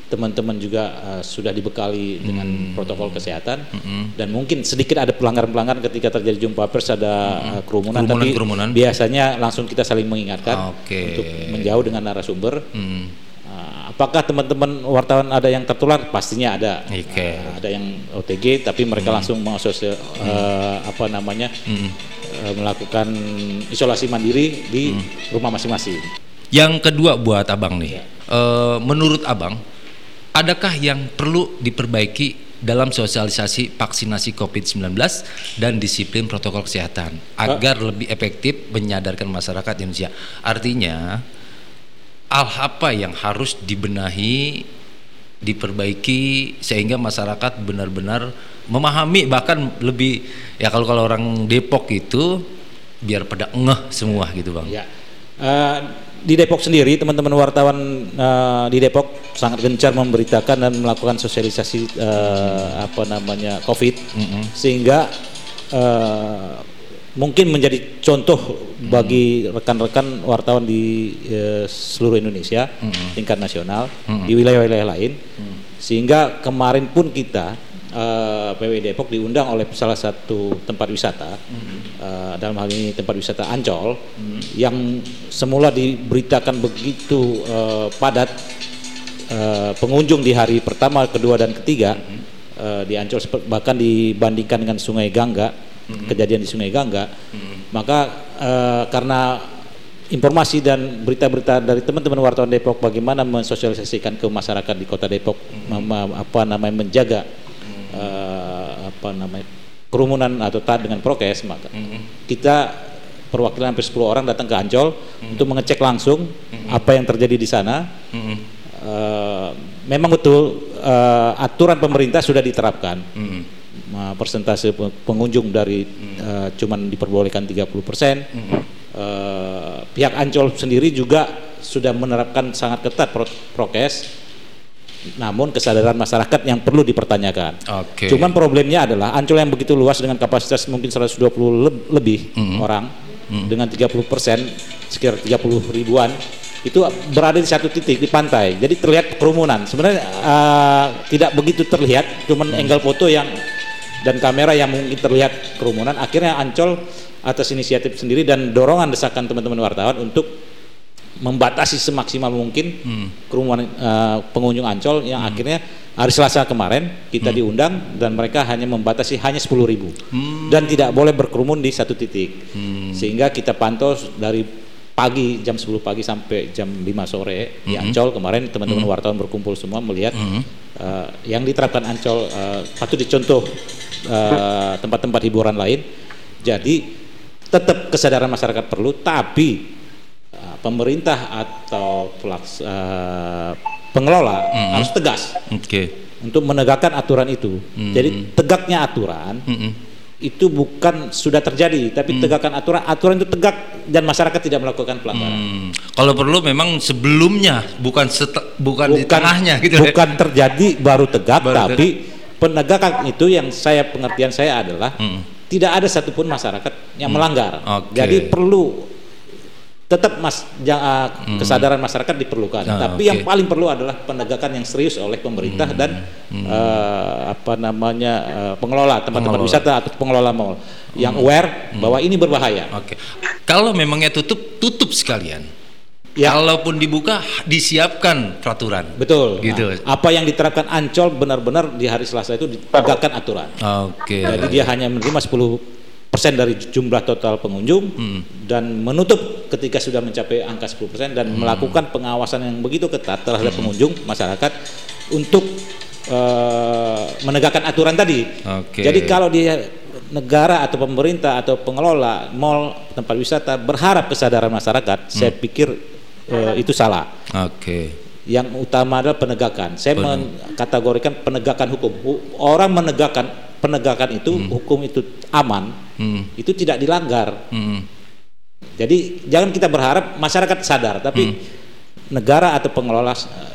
teman-teman juga uh, sudah dibekali dengan hmm. protokol kesehatan hmm. dan mungkin sedikit ada pelanggaran-pelanggaran ketika terjadi jumpa pers ada hmm. uh, kerumunan, kerumunan tapi kerumunan. biasanya langsung kita saling mengingatkan okay. untuk menjauh dengan narasumber. Hmm. Uh, apakah teman-teman wartawan ada yang tertular? Pastinya ada. Okay. Uh, ada yang OTG tapi mereka hmm. langsung mengasosial uh, apa namanya hmm. uh, melakukan isolasi mandiri di hmm. rumah masing-masing. Yang kedua buat abang nih, ya. uh, menurut abang adakah yang perlu diperbaiki dalam sosialisasi vaksinasi COVID-19 dan disiplin protokol kesehatan agar lebih efektif menyadarkan masyarakat Indonesia. Artinya, hal apa yang harus dibenahi, diperbaiki sehingga masyarakat benar-benar memahami bahkan lebih ya kalau kalau orang Depok itu biar pada ngeh semua gitu bang. Ya. Uh, di Depok sendiri teman-teman wartawan uh, di Depok sangat gencar memberitakan dan melakukan sosialisasi uh, apa namanya COVID mm -hmm. sehingga uh, mungkin menjadi contoh mm-hmm. bagi rekan-rekan wartawan di uh, seluruh Indonesia mm -hmm. tingkat nasional mm -hmm. di wilayah-wilayah lain mm -hmm. sehingga kemarin pun kita uh, PW Depok diundang oleh salah satu tempat wisata mm-hmm. uh, dalam hal ini tempat wisata Ancol mm-hmm. yang semula diberitakan begitu uh, padat uh, pengunjung di hari pertama, kedua dan ketiga mm-hmm. uh, di Ancol bahkan dibandingkan dengan Sungai Gangga mm-hmm. kejadian di Sungai Gangga mm-hmm. maka uh, karena informasi dan berita-berita dari teman-teman wartawan Depok bagaimana mensosialisasikan ke masyarakat di Kota Depok mm-hmm. apa namanya menjaga uh, apa namanya kerumunan atau taat dengan prokes maka mm -hmm. kita perwakilan hampir 10 orang datang ke Ancol mm -hmm. untuk mengecek langsung mm -hmm. apa yang terjadi di sana mm -hmm. Uh, memang betul uh, aturan pemerintah sudah diterapkan mm -hmm. uh, persentase pengunjung dari mm -hmm. uh, cuman diperbolehkan 30 persen mm -hmm. uh, pihak Ancol sendiri juga sudah menerapkan sangat ketat prokes namun kesadaran masyarakat yang perlu dipertanyakan. Okay. Cuman problemnya adalah Ancol yang begitu luas dengan kapasitas mungkin 120 lebih mm -hmm. orang mm -hmm. dengan 30 persen sekitar 30 ribuan itu berada di satu titik di pantai. Jadi terlihat kerumunan. Sebenarnya uh, tidak begitu terlihat, cuman mm. angle foto yang dan kamera yang mungkin terlihat kerumunan. Akhirnya Ancol atas inisiatif sendiri dan dorongan desakan teman-teman wartawan untuk membatasi semaksimal mungkin hmm. kerumunan uh, pengunjung Ancol yang hmm. akhirnya hari Selasa kemarin kita hmm. diundang dan mereka hanya membatasi hanya 10 ribu hmm. dan tidak boleh berkerumun di satu titik hmm. sehingga kita pantau dari pagi jam 10 pagi sampai jam 5 sore hmm. di Ancol kemarin teman-teman hmm. wartawan berkumpul semua melihat hmm. uh, yang diterapkan Ancol uh, patut dicontoh tempat-tempat uh, hiburan lain jadi tetap kesadaran masyarakat perlu tapi pemerintah atau pelaks, uh, pengelola mm -hmm. harus tegas okay. untuk menegakkan aturan itu. Mm -hmm. Jadi tegaknya aturan mm -hmm. Itu bukan sudah terjadi, tapi mm. tegakkan aturan. Aturan itu tegak dan masyarakat tidak melakukan pelanggaran. Mm. Kalau perlu memang sebelumnya, bukan bukan, bukan di tengahnya gitu. Ya. Bukan terjadi baru tegak, baru tapi tegak. penegakan itu yang saya pengertian saya adalah mm. tidak ada satupun masyarakat yang mm. melanggar. Okay. Jadi perlu tetap mas uh, hmm. kesadaran masyarakat diperlukan. Ah, Tapi okay. yang paling perlu adalah penegakan yang serius oleh pemerintah hmm. dan hmm. Uh, apa namanya uh, pengelola tempat-tempat wisata atau pengelola mall yang hmm. aware hmm. bahwa ini berbahaya. Oke. Okay. Kalau memangnya tutup, tutup sekalian. ya. kalaupun dibuka disiapkan peraturan. Betul. Gitu. Nah, apa yang diterapkan Ancol benar-benar di hari Selasa itu ditegakkan aturan. Oke. Okay. Jadi dia hanya menerima 10 persen dari jumlah total pengunjung hmm. dan menutup ketika sudah mencapai angka 10 persen dan hmm. melakukan pengawasan yang begitu ketat terhadap hmm. pengunjung masyarakat untuk uh, menegakkan aturan tadi. Okay. Jadi kalau dia negara atau pemerintah atau pengelola mall tempat wisata berharap kesadaran masyarakat, hmm. saya pikir uh, itu salah. Oke. Okay. Yang utama adalah penegakan. Saya mengkategorikan penegakan hukum. Orang menegakkan penegakan itu, hmm. hukum itu aman, hmm. itu tidak dilanggar. Hmm. Jadi jangan kita berharap masyarakat sadar, tapi hmm. negara atau pengelola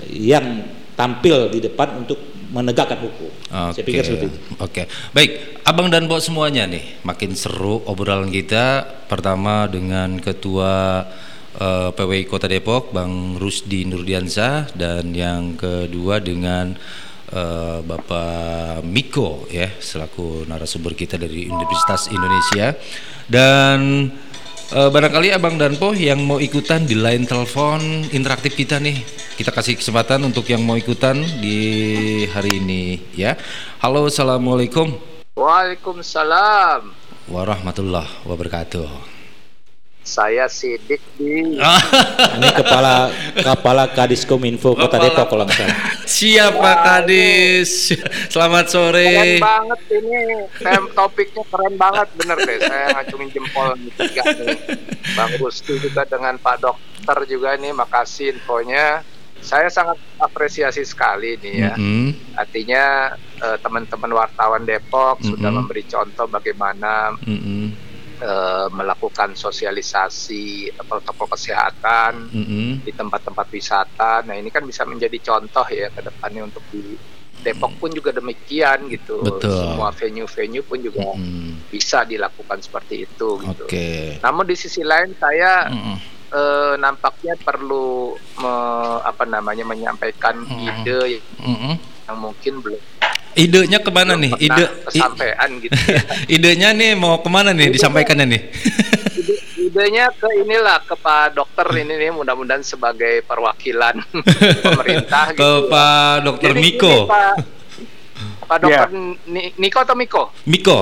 yang tampil di depan untuk menegakkan hukum. Okay. Saya pikir seperti itu. Oke, okay. baik, abang dan bos semuanya nih, makin seru obrolan kita. Pertama dengan ketua uh, eh, PWI Kota Depok, Bang Rusdi Nurdiansyah, dan yang kedua dengan uh, Bapak Miko ya, selaku narasumber kita dari Universitas Indonesia. Dan Uh, barangkali Abang Danpo yang mau ikutan di line telepon interaktif kita nih, kita kasih kesempatan untuk yang mau ikutan di hari ini ya. Halo, assalamualaikum. Waalaikumsalam. Warahmatullah wabarakatuh. Saya Sidik di ini kepala kepala Kadis Kominfo Kota kepala, Depok kalau nggak salah. Siapa Kadis? Selamat sore. Keren banget ini. Tem topiknya keren banget bener deh. Saya ngacungin jempol tiga nih. Bang Gusti juga dengan Pak Dokter juga nih. Makasih infonya. Saya sangat apresiasi sekali nih ya. Mm -hmm. Artinya eh, teman-teman wartawan Depok mm -hmm. sudah memberi contoh bagaimana mm -hmm uh, melakukan sosialisasi protokol kesehatan mm -hmm. di tempat-tempat wisata. Nah ini kan bisa menjadi contoh ya ke depannya untuk di Depok pun juga demikian gitu. Betul. Semua venue-venue pun juga mm -hmm. bisa dilakukan seperti itu. Gitu. Okay. Namun di sisi lain saya mm -hmm. uh, nampaknya perlu me, apa namanya menyampaikan mm -hmm. ide mm -hmm. Yang mungkin belum Idenya ke mana nih? Ide kesampaian gitu. Ya. Idenya nih mau ke mana nih? Disampaikannya nih? Ide, idenya ke inilah ke Pak Dokter ini nih mudah-mudahan sebagai perwakilan pemerintah. ke gitu ya. Pak ya. Dokter Jadi Miko. Ini, Pak, Pak Dokter yeah. Niko atau Miko? Miko.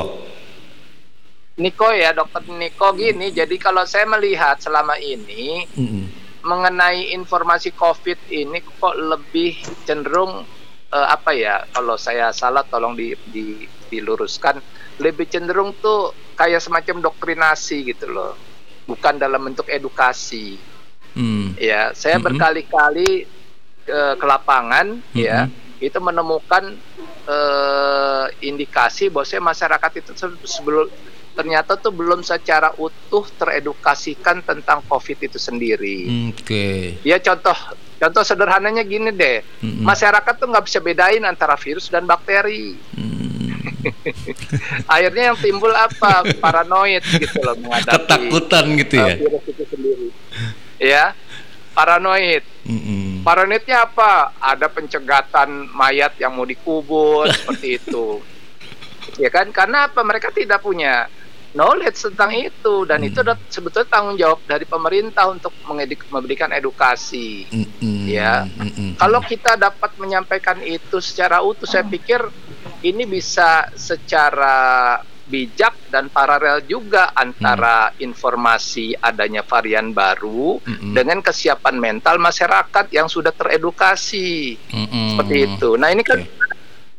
Niko ya Dokter Niko gini. Jadi kalau saya melihat selama ini mm -hmm. mengenai informasi COVID ini kok lebih cenderung uh, apa ya kalau saya salah tolong di, di diluruskan lebih cenderung tuh kayak semacam doktrinasi gitu loh bukan dalam bentuk edukasi hmm. ya saya hmm. berkali-kali ke, ke lapangan hmm. ya itu menemukan uh, indikasi bahwa masyarakat itu sebelum ternyata tuh belum secara utuh teredukasikan tentang COVID itu sendiri. Oke. Okay. Ya contoh contoh sederhananya gini deh, mm-hmm. masyarakat tuh nggak bisa bedain antara virus dan bakteri. Mm. Akhirnya yang timbul apa? Paranoid gitu loh menghadapi ketakutan gitu ya. Virus itu sendiri. Ya, paranoid. Mm-hmm. Paranoidnya apa? Ada pencegatan mayat yang mau dikubur seperti itu. Ya kan? Karena apa? Mereka tidak punya knowledge tentang itu dan hmm. itu sebetulnya tanggung jawab dari pemerintah untuk mengedik, memberikan edukasi hmm. ya hmm. kalau kita dapat menyampaikan itu secara utuh saya pikir ini bisa secara bijak dan paralel juga antara hmm. informasi adanya varian baru hmm. dengan kesiapan mental masyarakat yang sudah teredukasi hmm. seperti itu nah ini kan okay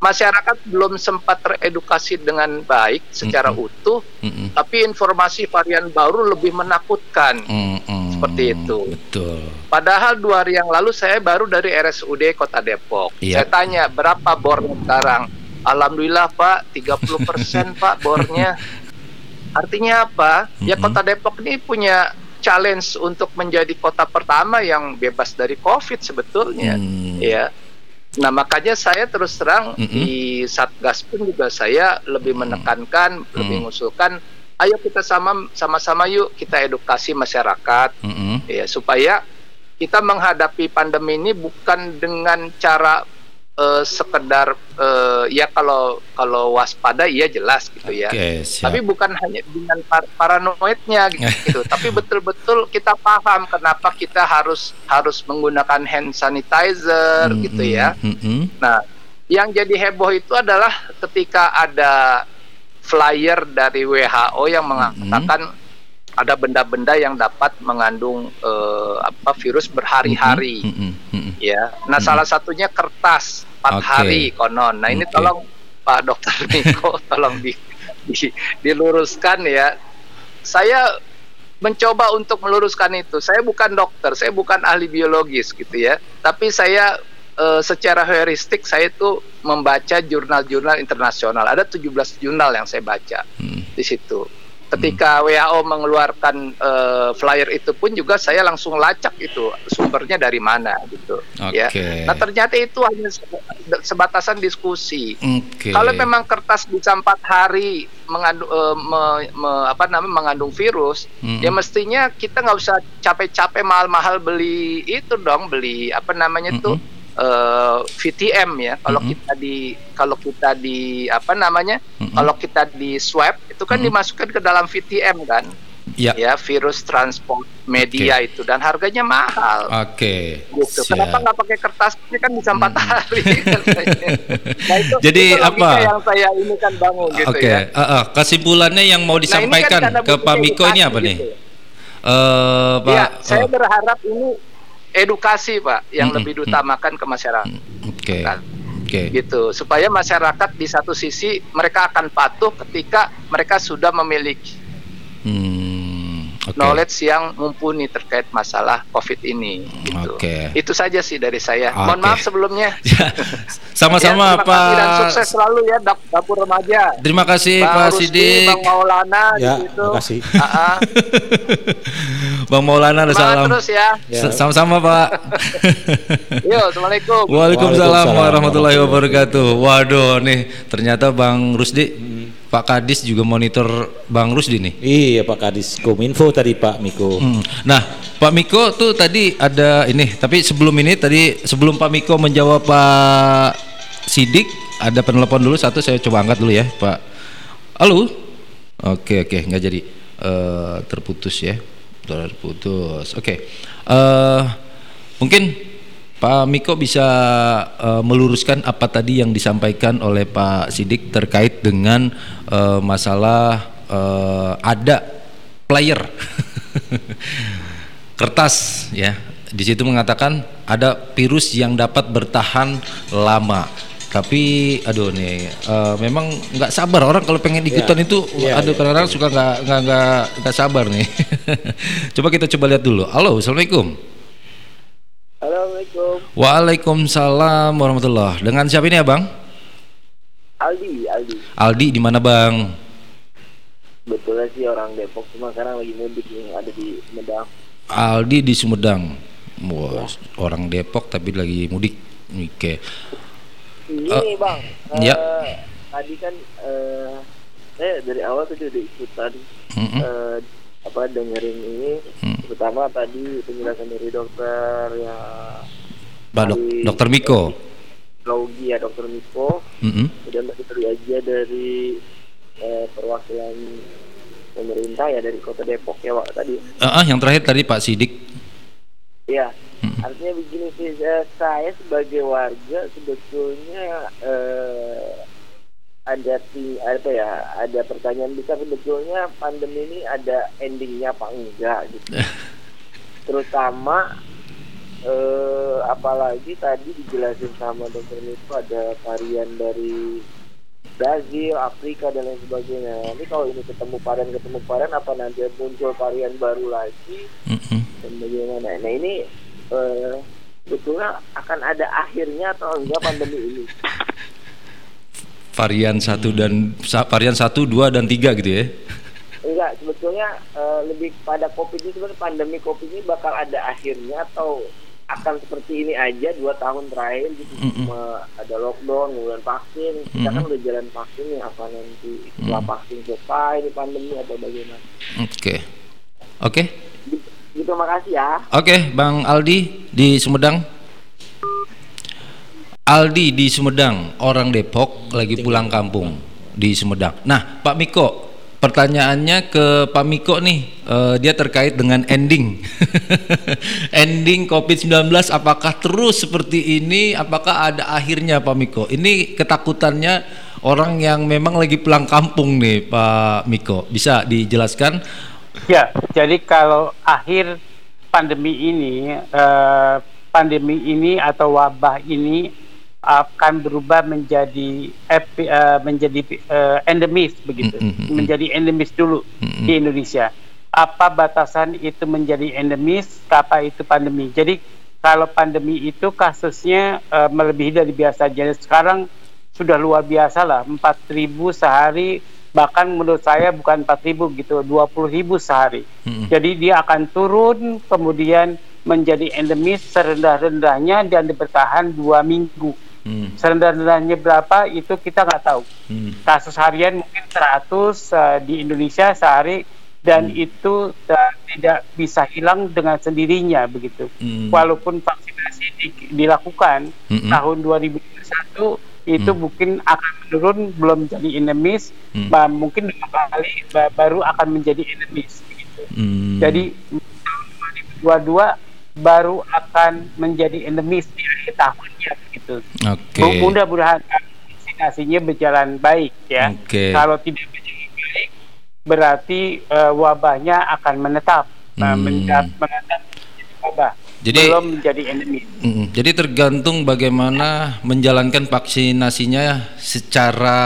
masyarakat belum sempat teredukasi dengan baik secara mm -hmm. utuh, mm -hmm. tapi informasi varian baru lebih menakutkan. Mm -hmm. Seperti itu. Betul. Padahal dua hari yang lalu saya baru dari RSUD Kota Depok. Yep. Saya tanya berapa bornya sekarang? Alhamdulillah Pak, 30% Pak bornya. Artinya apa? Mm -hmm. Ya Kota Depok ini punya challenge untuk menjadi kota pertama yang bebas dari COVID sebetulnya. Mm. Ya Nah makanya saya terus terang mm -hmm. di Satgas pun juga saya lebih menekankan, mm -hmm. lebih mengusulkan, ayo kita sama sama-sama yuk kita edukasi masyarakat, mm -hmm. ya supaya kita menghadapi pandemi ini bukan dengan cara uh, sekedar uh, ya kalau kalau waspada iya jelas gitu ya. Okay, Tapi bukan hanya dengan par paranoidnya gitu, gitu. tapi betul-betul kita paham kenapa kita harus harus menggunakan hand sanitizer mm -hmm, gitu ya. Mm -hmm. Nah, yang jadi heboh itu adalah ketika ada flyer dari WHO yang mengatakan mm -hmm ada benda-benda yang dapat mengandung uh, apa virus berhari-hari mm -hmm. Mm -hmm. Ya nah mm -hmm. salah satunya kertas empat okay. hari konon nah ini okay. tolong Pak Dokter Niko tolong di, di, diluruskan ya saya mencoba untuk meluruskan itu saya bukan dokter saya bukan ahli biologis gitu ya tapi saya uh, secara heuristik saya itu membaca jurnal-jurnal internasional ada 17 jurnal yang saya baca hmm. di situ Ketika hmm. WHO mengeluarkan uh, flyer itu pun juga saya langsung lacak itu sumbernya dari mana gitu okay. ya. Nah ternyata itu hanya sebatasan diskusi. Okay. Kalau memang kertas bisa empat hari mengandung uh, me, me, apa namanya mengandung virus, hmm. ya mestinya kita nggak usah capek-capek mahal-mahal beli itu dong beli apa namanya hmm. tuh uh, VTM ya. Kalau mm -hmm. kita di kalau kita di apa namanya? Mm -hmm. Kalau kita di swab itu kan mm -hmm. dimasukkan ke dalam VTM kan. Ya. ya virus transport media okay. itu dan harganya mahal. Oke. Okay. Gitu. Kenapa nggak pakai kertas? Ini kan bisa empat hmm. hari. nah, itu, Jadi itu apa? Yang saya ini kan bangun gitu okay. ya. Uh, uh, kesimpulannya yang mau disampaikan nah, kan ke Pak Miko ini apa gitu. nih? Uh, Pak, ya, saya uh, berharap ini edukasi pak yang mm -hmm. lebih diutamakan ke masyarakat. Oke. Okay. Okay. Gitu supaya masyarakat di satu sisi mereka akan patuh ketika mereka sudah memiliki hmm, okay. knowledge yang mumpuni terkait masalah COVID ini. Gitu. Oke. Okay. Itu saja sih dari saya. Okay. Mohon maaf sebelumnya. Ya, sama-sama ya, Pak. Dan sukses selalu ya dapur remaja. Terima kasih Bang Pak Sidik. Bang Maulana ya, gitu. Terima kasih. Bang Maulana ada salam. terus ya. ya. Sama-sama Pak. Yo, Assalamualaikum. Waalaikumsalam warahmatullahi wabarakatuh. Waduh nih ternyata Bang Rusdi hmm. Pak Kadis juga monitor Bang Rusdi nih. Iya Pak Kadis Kominfo tadi Pak Miko. Hmm. Nah Pak Miko tuh tadi ada ini, tapi sebelum ini tadi sebelum Pak Miko menjawab Pak Sidik ada penelpon dulu satu saya coba angkat dulu ya Pak. Halo. Oke oke nggak jadi uh, terputus ya terputus. Oke uh, mungkin Pak Miko bisa uh, meluruskan apa tadi yang disampaikan oleh Pak Sidik terkait dengan uh, masalah uh, ada player kertas ya. Di situ mengatakan ada virus yang dapat bertahan lama. Tapi aduh nih uh, memang nggak sabar orang kalau pengen ikutan yeah. itu yeah, aduh yeah, kadang-kadang yeah. suka nggak nggak nggak nggak sabar nih. Coba kita coba lihat dulu. Halo assalamualaikum Assalamualaikum. Waalaikumsalam warahmatullah. Dengan siapa ini abang? Aldi Aldi. Aldi di mana bang? Betulnya sih orang Depok. Cuma sekarang lagi mudik nih ada di Sumedang. Aldi di Sumedang. Wah, wow, orang Depok tapi lagi mudik. Oke. Okay. Ini uh, bang, ya. Uh, tadi kan uh, saya dari awal tuh udah ikutan mm -hmm. uh, apa dengerin ini, mm. terutama tadi penjelasan dari dokter ya. Pak dok, dokter Miko. Logi ya dokter Miko. Mm -hmm. Kemudian tadi aja dari uh, perwakilan pemerintah ya dari kota Depok ya pak tadi. Uh, uh, yang terakhir tadi Pak Sidik. Iya. Hmm. Artinya begini sih, saya sebagai warga sebetulnya eh, ada apa ya, ada pertanyaan besar sebetulnya pandemi ini ada endingnya apa enggak gitu. Terutama eh, apalagi tadi dijelasin sama dokter itu ada varian dari Brazil, Afrika dan lain sebagainya. Ini kalau ini ketemu varian ketemu varian apa nanti muncul varian baru lagi dan bagaimana? Nah ini uh, sebetulnya akan ada akhirnya atau enggak pandemi ini? Varian satu dan varian satu, dua dan tiga gitu ya? Enggak, sebetulnya uh, lebih pada covid ini sebenarnya pandemi covid ini bakal ada akhirnya atau akan seperti ini aja dua tahun terakhir gitu mm -mm. ada lockdown kemudian vaksin mm -mm. kita kan udah jalan vaksin ya apa nanti setelah mm -mm. vaksin selesai di pandemi atau bagaimana oke okay. oke okay. Gitu makasih ya. Oke, Bang Aldi di Sumedang. Aldi di Sumedang, orang Depok lagi pulang kampung di Sumedang. Nah, Pak Miko, pertanyaannya ke Pak Miko nih, uh, dia terkait dengan ending. ending COVID-19 apakah terus seperti ini? Apakah ada akhirnya Pak Miko? Ini ketakutannya orang yang memang lagi pulang kampung nih Pak Miko. Bisa dijelaskan? Ya, jadi kalau akhir pandemi ini, uh, pandemi ini atau wabah ini akan berubah menjadi epi, uh, menjadi uh, endemis begitu, mm -hmm. menjadi endemis dulu mm -hmm. di Indonesia. Apa batasan itu menjadi endemis, apa itu pandemi? Jadi kalau pandemi itu kasusnya uh, melebihi dari biasa. Jadi sekarang sudah luar biasa lah, 4.000 sehari bahkan menurut saya bukan 4.000 gitu, 20.000 sehari. Mm -hmm. Jadi dia akan turun kemudian menjadi endemis serendah-rendahnya dan bertahan dua minggu Hmm. Serendah-rendahnya berapa itu kita nggak tahu. Hmm. Kasus harian mungkin 100 uh, eh, di Indonesia sehari dan hmm. itu uh, tidak bisa hilang dengan sendirinya begitu. Hmm. Walaupun vaksinasi di, dilakukan hmm. tahun 2021 itu hmm. mungkin akan menurun belum jadi endemis, hmm. mungkin dua kali baru akan menjadi endemis begitu. Hmm. Jadi tahun 2022 baru akan menjadi endemis di akhir tahunnya gitu. Oke. Okay. Mudah-mudahan vaksinasinya berjalan baik ya. Okay. Kalau tidak berjalan baik berarti uh, wabahnya akan menetap, nah, hmm. menetap, menetap wabah. Jadi belum menjadi endemis. Mm, jadi tergantung bagaimana menjalankan vaksinasinya secara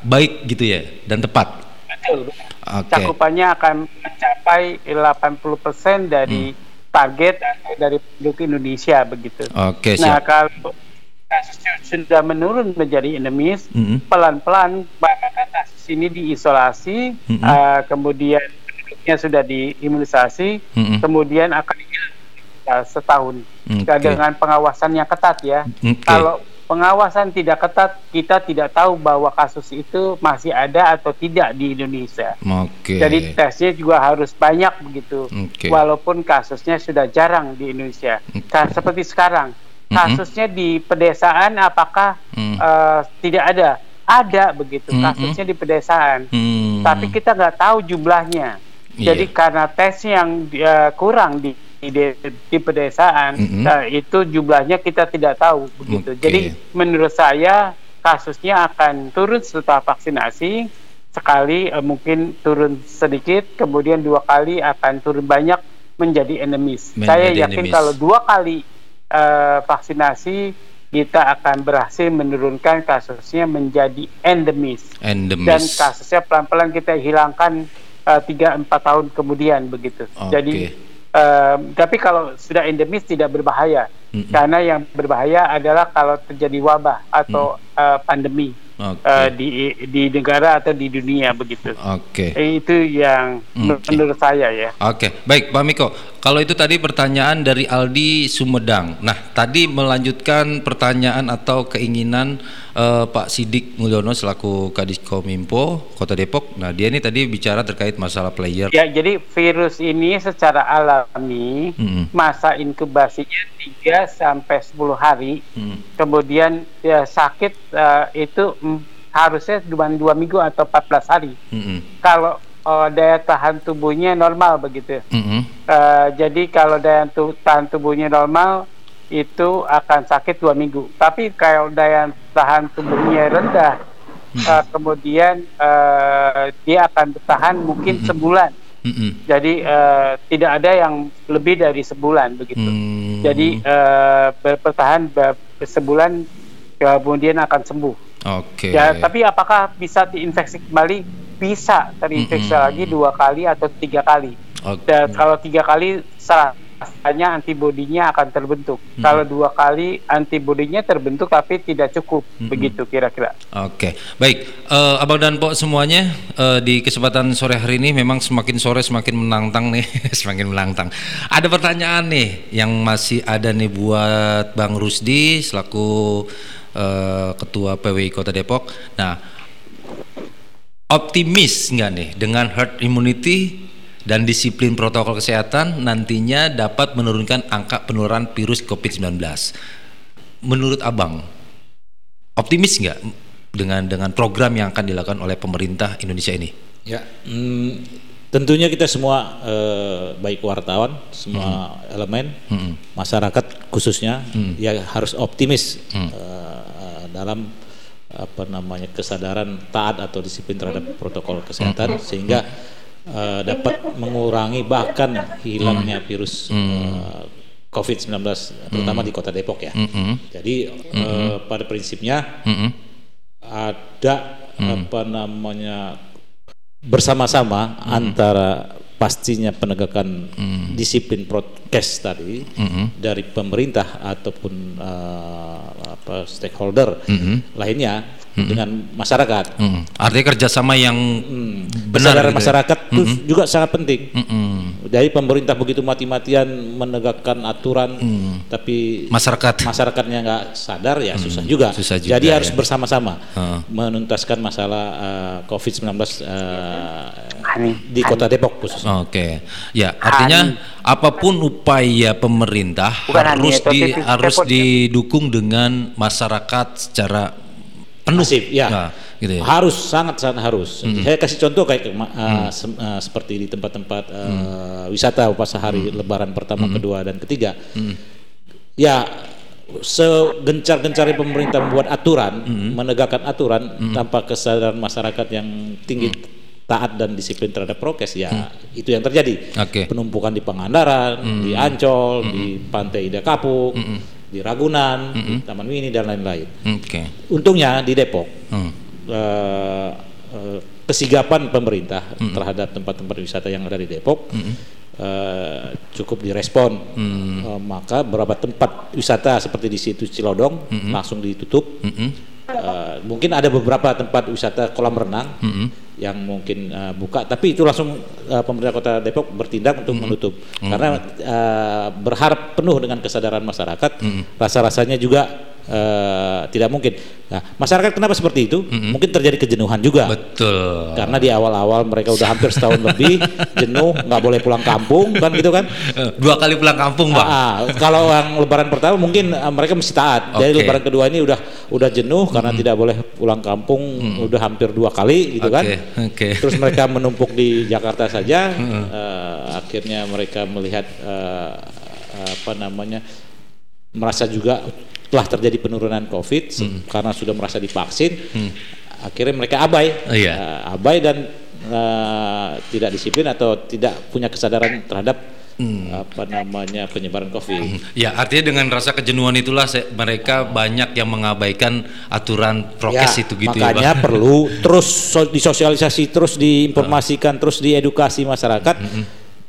baik gitu ya dan tepat. Betul. Okay. Cakupannya akan mencapai 80% dari hmm target dari penduduk Indonesia begitu. Oke, Nah, kalau kasusnya sudah menurun menjadi endemis, mm-hmm. pelan-pelan maka kasus ini diisolasi, mm-hmm. uh, kemudian penduduknya sudah diimunisasi, mm-hmm. kemudian akan uh, setahun okay. dengan pengawasan yang ketat ya. Okay. Kalau pengawasan tidak ketat, kita tidak tahu bahwa kasus itu masih ada atau tidak di Indonesia. Okay. Jadi tesnya juga harus banyak begitu. Okay. Walaupun kasusnya sudah jarang di Indonesia. Okay. seperti sekarang, kasusnya mm-hmm. di pedesaan apakah mm. uh, tidak ada? Ada begitu mm-hmm. kasusnya di pedesaan. Mm. Tapi kita nggak tahu jumlahnya. Yeah. Jadi karena tes yang uh, kurang di di, di pedesaan mm -hmm. nah, itu jumlahnya kita tidak tahu begitu. Okay. Jadi menurut saya kasusnya akan turun setelah vaksinasi sekali uh, mungkin turun sedikit kemudian dua kali akan turun banyak menjadi endemis. Menjadi saya yakin kalau dua kali uh, vaksinasi kita akan berhasil menurunkan kasusnya menjadi endemis. endemis. Dan kasusnya pelan-pelan kita hilangkan eh, tiga empat tahun kemudian begitu. Okay. Jadi Uh, tapi kalau sudah endemis tidak berbahaya, mm -hmm. karena yang berbahaya adalah kalau terjadi wabah atau mm. uh, pandemi okay. uh, di di negara atau di dunia begitu. Oke. Okay. Itu yang okay. menurut saya ya. Oke, okay. baik Pak Miko. Kalau itu tadi pertanyaan dari Aldi Sumedang. Nah, tadi melanjutkan pertanyaan atau keinginan uh, Pak Sidik Mulyono selaku Kadis Kominfo Kota Depok. Nah, dia ini tadi bicara terkait masalah player. Ya, jadi virus ini secara alami hmm. masa inkubasinya 3 sampai 10 hari. Hmm. Kemudian ya, sakit uh, itu harusnya cuma dua minggu atau 14 hari. Hmm. Kalau uh, daya tahan tubuhnya normal begitu. Mm-hmm. Uh, jadi kalau daya tahan tubuhnya normal itu akan sakit dua minggu. Tapi kalau daya tahan tubuhnya rendah, mm-hmm. uh, kemudian uh, dia akan bertahan mungkin mm-hmm. sebulan. Mm-hmm. Jadi uh, tidak ada yang lebih dari sebulan begitu. Mm-hmm. Jadi uh, bertahan sebulan kemudian akan sembuh. Oke. Okay. Ya, tapi apakah bisa diinfeksi kembali? Bisa terinfeksi mm -hmm. lagi dua kali atau tiga kali. Okay. Dan kalau tiga kali salah hanya antibodinya akan terbentuk. Hmm. Kalau dua kali antibodinya terbentuk tapi tidak cukup, hmm. begitu kira-kira. Oke, okay. baik, uh, abang dan pok semuanya uh, di kesempatan sore hari ini memang semakin sore semakin menantang nih, semakin menantang. Ada pertanyaan nih yang masih ada nih buat Bang Rusdi selaku uh, Ketua PWI Kota Depok. Nah, optimis nggak nih dengan herd immunity dan disiplin protokol kesehatan nantinya dapat menurunkan angka penularan virus COVID-19. Menurut Abang, optimis nggak dengan dengan program yang akan dilakukan oleh pemerintah Indonesia ini? Ya, hmm, tentunya kita semua eh, baik wartawan, semua hmm. elemen, hmm. masyarakat khususnya hmm. ya harus optimis hmm. eh, dalam apa namanya kesadaran taat atau disiplin terhadap protokol kesehatan hmm. sehingga uh, dapat mengurangi bahkan hilangnya hmm. virus hmm. uh, COVID-19 terutama hmm. di Kota Depok ya. Hmm. Jadi hmm. Uh, pada prinsipnya hmm. ada hmm. apa namanya bersama-sama hmm. antara pastinya penegakan hmm. disiplin prokes tadi hmm. dari pemerintah ataupun uh, apa stakeholder hmm. lainnya hmm. dengan masyarakat. Hmm. Artinya kerjasama yang hmm. benar. Kesadaran gitu ya? masyarakat itu hmm. juga sangat penting. Hmm. Jadi pemerintah begitu mati-matian menegakkan aturan, hmm. tapi masyarakat masyarakatnya nggak sadar ya hmm. susah juga. Susah juga Jadi ya. harus bersama-sama hmm. menuntaskan masalah uh, COVID-19 uh, di Kota Depok khusus. Oke, okay. ya artinya apa pun upaya pemerintah Bukan harus di harus didukung dengan masyarakat secara penuh Masif, ya. Nah, gitu ya. Harus sangat sangat harus. Mm. Saya kasih contoh kayak uh, mm. se uh, seperti di tempat-tempat uh, mm. wisata pas hari mm. Lebaran pertama, mm. kedua dan ketiga. Mm. Ya segencar-gencarnya pemerintah membuat aturan, mm. menegakkan aturan mm. tanpa kesadaran masyarakat yang tinggi mm. Taat dan disiplin terhadap prokes ya mm. itu yang terjadi. Okay. Penumpukan di Pangandaran, mm. di Ancol, mm. di Pantai Ida Kapuk. Mm di Ragunan, mm -hmm. di Taman Mini dan lain-lain. Okay. Untungnya di Depok mm. uh, uh, kesigapan pemerintah mm -hmm. terhadap tempat-tempat wisata yang ada di Depok mm -hmm. uh, cukup direspon. Mm. Uh, maka beberapa tempat wisata seperti di situ Cilodong mm -hmm. langsung ditutup. Mm -hmm. Uh, mungkin ada beberapa tempat wisata kolam renang. Mm -hmm yang mungkin uh, buka tapi itu langsung uh, pemerintah kota Depok bertindak untuk mm -hmm. menutup mm -hmm. karena uh, berharap penuh dengan kesadaran masyarakat mm -hmm. rasa rasanya juga uh, tidak mungkin. Nah, masyarakat kenapa seperti itu? Mm-hmm. Mungkin terjadi kejenuhan juga. Betul. Karena di awal-awal mereka udah hampir setahun lebih jenuh, nggak boleh pulang kampung kan gitu kan? Dua kali pulang kampung, Bang. Ah, kalau yang lebaran pertama mungkin uh, mereka mesti taat. Okay. Jadi lebaran kedua ini udah udah jenuh karena mm-hmm. tidak boleh pulang kampung mm-hmm. udah hampir dua kali gitu okay. kan. Okay. Terus mereka menumpuk di Jakarta saja. Mm-hmm. Uh, akhirnya mereka melihat uh, apa namanya merasa juga telah terjadi penurunan COVID hmm. karena sudah merasa divaksin, hmm. akhirnya mereka abai, oh, iya. uh, abai dan uh, tidak disiplin atau tidak punya kesadaran terhadap hmm. apa namanya penyebaran COVID. Hmm. Ya artinya dengan rasa kejenuhan itulah mereka banyak yang mengabaikan aturan prokes ya, itu gitu makanya ya. Makanya perlu terus disosialisasi, terus diinformasikan, uh. terus diedukasi masyarakat. Hmm.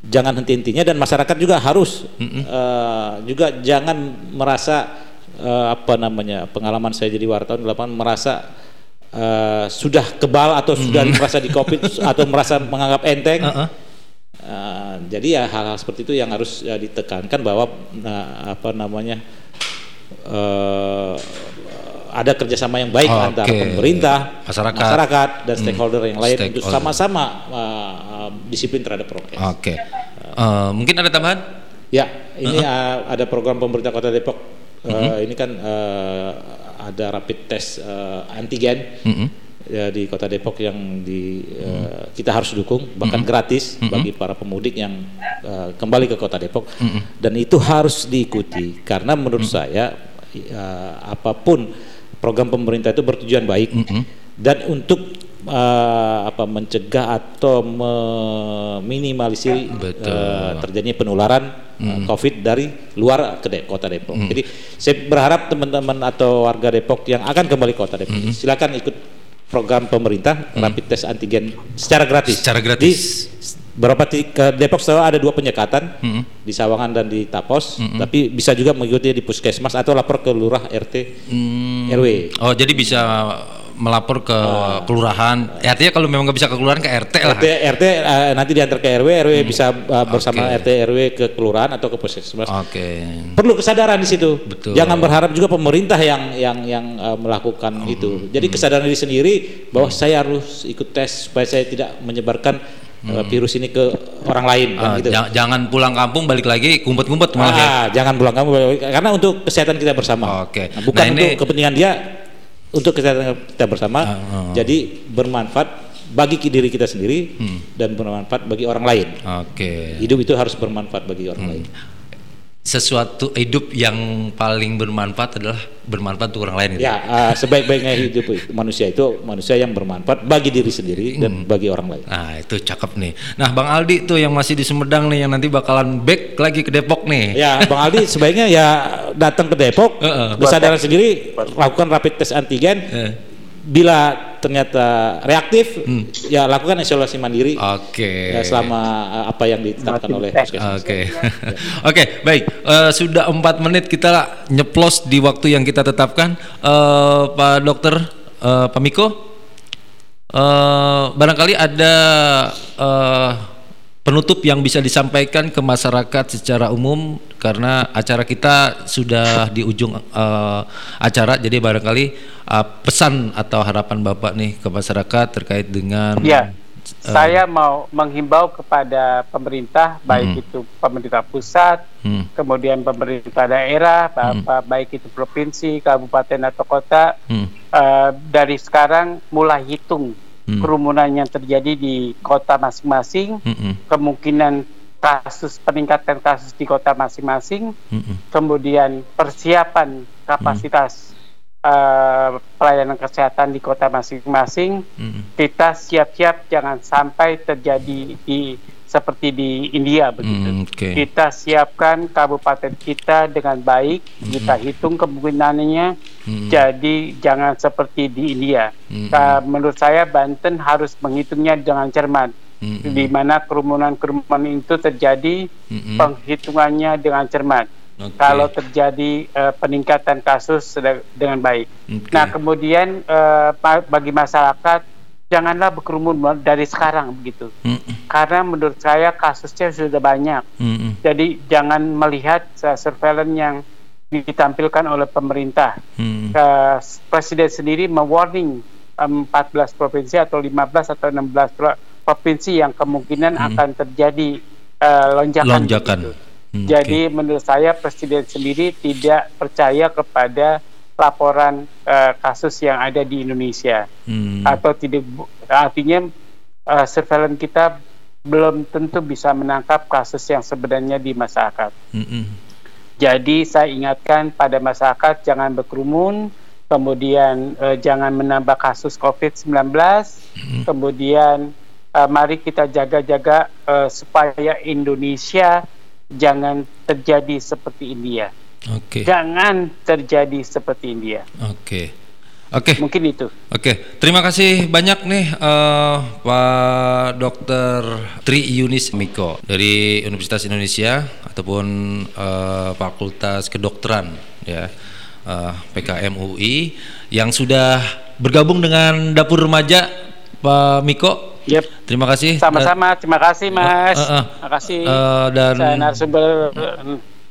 Jangan henti-hentinya dan masyarakat juga harus hmm. uh, juga jangan merasa uh, apa namanya pengalaman saya jadi wartawan di lapangan merasa uh, sudah kebal atau sudah hmm. merasa di covid atau merasa menganggap enteng. Uh -uh. Uh, jadi ya hal-hal seperti itu yang harus uh, ditekankan bahwa uh, apa namanya uh, ada kerjasama yang baik oh, antara okay. pemerintah, masyarakat, masyarakat dan hmm. stakeholder hmm. yang lain stakeholder. untuk sama-sama uh, disiplin terhadap prokes. Oke. Okay. Uh, mungkin ada tambahan? Ya, ini uh -huh. uh, ada program pemerintah Kota Depok mm-hmm. ini kan uh, ada rapid test uh, antigen mm-hmm. ya di Kota Depok yang di uh, kita harus dukung bahkan mm-hmm. gratis mm-hmm. bagi para pemudik yang uh, kembali ke Kota Depok mm-hmm. dan itu harus diikuti karena menurut mm-hmm. saya uh, apa pun program pemerintah itu bertujuan baik mm-hmm. dan untuk uh, apa mencegah atau meminimalisir uh, terjadinya penularan uh, COVID dari luar ke De kota Depok. Mm. Jadi saya berharap teman-teman atau warga Depok yang akan kembali ke kota Depok, mm. silakan ikut program pemerintah mm. rapid test antigen secara gratis. Secara gratis. Di, beberapa ke Depok selalu ada dua penyekatan mm -hmm. di Sawangan dan di Tapos, mm -hmm. tapi bisa juga mengikuti di puskesmas atau lapor ke lurah RT mm. RW. Oh jadi bisa melapor ke uh, kelurahan. Ya, artinya kalau memang nggak bisa ke kelurahan ke RT lah. RT, RT uh, eh, nanti diantar ke RW, RW hmm. bisa uh, bersama okay. RT RW ke kelurahan atau ke puskesmas. Oke. Okay. Perlu kesadaran di situ. Betul. Jangan berharap juga pemerintah yang yang yang uh, melakukan hmm. itu. Jadi kesadaran diri sendiri bahwa hmm. saya harus ikut tes supaya saya tidak menyebarkan hmm. virus ini ke orang lain kan, uh, gitu. Jangan pulang kampung balik lagi kumpet-kumpet malah ah, ya. jangan pulang kampung karena untuk kesehatan kita bersama. Oke. Okay. Nah, bukan nah, ini, untuk kepentingan dia untuk kesehatan kita bersama. Uh, uh. Jadi bermanfaat bagi diri kita sendiri hmm. dan bermanfaat bagi orang lain. Oke. Okay. Hidup itu harus bermanfaat bagi orang hmm. lain sesuatu hidup yang paling bermanfaat adalah bermanfaat untuk orang lain. Gitu. Ya, uh, sebaik-baiknya hidup manusia itu manusia yang bermanfaat bagi diri sendiri hmm. dan bagi orang lain. Nah, itu cakep nih. Nah, Bang Aldi tuh yang masih di Sumedang nih yang nanti bakalan back lagi ke Depok nih. Ya, Bang Aldi sebaiknya ya datang ke Depok, uh -uh. kesadaran sendiri, lakukan rapid test antigen. Uh bila ternyata reaktif hmm. ya lakukan isolasi mandiri oke. okay. ya, selama uh, apa yang ditetapkan oleh puskesmas. Oke. Oke baik. Uh, sudah empat menit kita nyeplos di waktu yang kita tetapkan. Uh, Pak Dokter uh, Pak Miko uh, barangkali ada uh, penutup yang bisa disampaikan ke masyarakat secara umum karena acara kita sudah di ujung uh, acara jadi barangkali uh, pesan atau harapan Bapak nih ke masyarakat terkait dengan Ya. Uh, saya mau menghimbau kepada pemerintah baik hmm. itu pemerintah pusat, hmm. kemudian pemerintah daerah, hmm. baik itu provinsi, kabupaten atau kota hmm. uh, dari sekarang mulai hitung hmm. kerumunan yang terjadi di kota masing-masing, hmm. kemungkinan kasus peningkatan kasus di kota masing-masing, hmm. kemudian persiapan kapasitas hmm. uh, pelayanan kesehatan di kota masing-masing, hmm. kita siap-siap jangan sampai terjadi di seperti di India begitu. Mm, okay. Kita siapkan kabupaten kita dengan baik, mm, kita hitung kemungkinannya. Mm, jadi jangan seperti di India. Mm, uh, menurut saya Banten harus menghitungnya dengan cermat. Mm, di mana kerumunan-kerumunan itu terjadi, mm, penghitungannya dengan cermat. Okay. Kalau terjadi uh, peningkatan kasus dengan baik. Okay. Nah, kemudian uh, bagi masyarakat janganlah berkerumun dari sekarang begitu. Mm -mm. Karena menurut saya kasusnya sudah banyak. Mm -mm. Jadi jangan melihat uh, surveillance yang ditampilkan oleh pemerintah. Mm -mm. Uh, Presiden sendiri mewarning um, 14 provinsi atau 15 atau 16 provinsi yang kemungkinan mm -mm. akan terjadi uh, lonjakan. lonjakan. Mm, Jadi okay. menurut saya Presiden sendiri tidak percaya kepada laporan uh, kasus yang ada di Indonesia hmm. atau tidak artinya uh, surveillance kita belum tentu bisa menangkap kasus yang sebenarnya di masyarakat. Hmm. Jadi saya ingatkan pada masyarakat jangan berkerumun, kemudian uh, jangan menambah kasus COVID-19, hmm. kemudian uh, mari kita jaga-jaga uh, supaya Indonesia jangan terjadi seperti India. Oke. Okay. Jangan terjadi seperti India. Oke. Okay. Oke. Okay. Mungkin itu. Oke. Okay. Terima kasih banyak nih uh, Pak Dokter Tri Yunis Miko dari Universitas Indonesia ataupun uh, Fakultas Kedokteran ya uh, PKM UI yang sudah bergabung dengan Dapur Remaja Pak Miko. Yep. Terima kasih. Sama-sama. Terima kasih Mas. Uh, uh, uh, Terima kasih. Uh, dan saya narasumber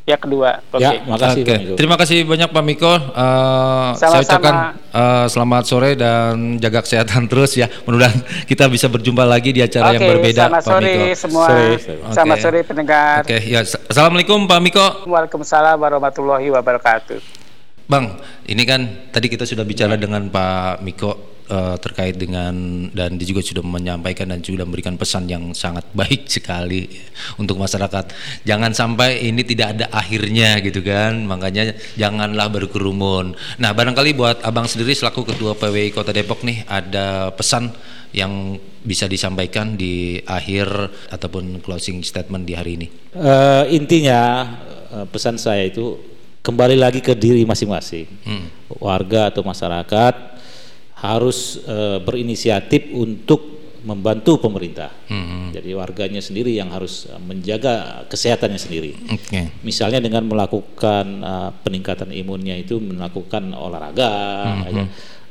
Ya kedua. Okay. Ya, makasih. Okay. Terima kasih banyak Pak Miko. Uh, saya ucapkan uh, selamat sore dan jaga kesehatan terus ya. Mudah-mudahan kita bisa berjumpa lagi di acara okay, yang berbeda. Selamat Pak sore Miko. semua. Sore. Okay. Selamat sore pendengar. Oke, okay, ya. Assalamualaikum Pak Miko. Waalaikumsalam warahmatullahi wabarakatuh. Bang, ini kan tadi kita sudah bicara ya. dengan Pak Miko uh, terkait dengan dan dia juga sudah menyampaikan dan juga memberikan pesan yang sangat baik sekali untuk masyarakat. Jangan sampai ini tidak ada akhirnya gitu kan. Makanya janganlah berkerumun. Nah, barangkali buat Abang sendiri selaku Ketua PWI Kota Depok nih ada pesan yang bisa disampaikan di akhir ataupun closing statement di hari ini. Uh, intinya uh, pesan saya itu kembali lagi ke diri masing-masing. Hmm. Warga atau masyarakat harus uh, berinisiatif untuk membantu pemerintah. Hmm. Jadi warganya sendiri yang harus eh, menjaga kesehatannya sendiri. Okay. Misalnya dengan melakukan uh, peningkatan imunnya itu melakukan olahraga, hmm. ya,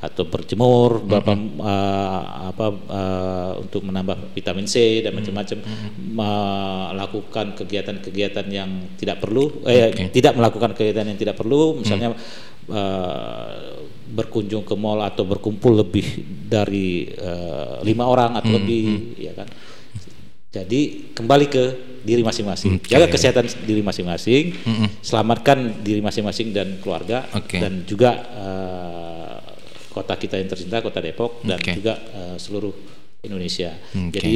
atau berjemur, hmm. Bapak, uh, apa uh, untuk menambah vitamin C dan macam-macam, hmm. melakukan kegiatan-kegiatan yang tidak perlu, eh, okay. tidak melakukan kegiatan yang tidak perlu, misalnya hmm. uh, berkunjung ke mall atau berkumpul lebih dari uh, lima orang atau hmm, lebih hmm. ya kan jadi kembali ke diri masing-masing okay. jaga kesehatan diri masing-masing hmm. selamatkan diri masing-masing dan keluarga okay. dan juga uh, kota kita yang tercinta, kota Depok dan okay. juga uh, seluruh Indonesia. Okay. Jadi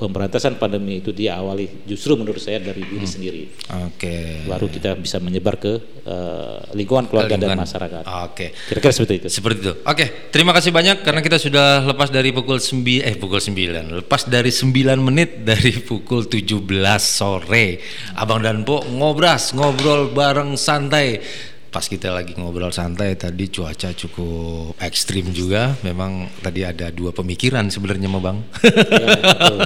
pemberantasan pandemi itu diawali justru menurut saya dari diri hmm. sendiri. Oke. Okay. Baru kita bisa menyebar ke uh, lingkungan keluarga lingkungan. dan masyarakat. Oke. Okay. Kira-kira seperti itu. Seperti itu. Oke, okay. terima kasih banyak karena kita sudah lepas dari pukul 9 eh pukul 9. Lepas dari 9 menit dari pukul 17 sore. Abang dan Po ngobras, ngobrol bareng santai pas kita lagi ngobrol santai tadi cuaca cukup ekstrim juga. Memang tadi ada dua pemikiran sebenarnya, Bang. Ya,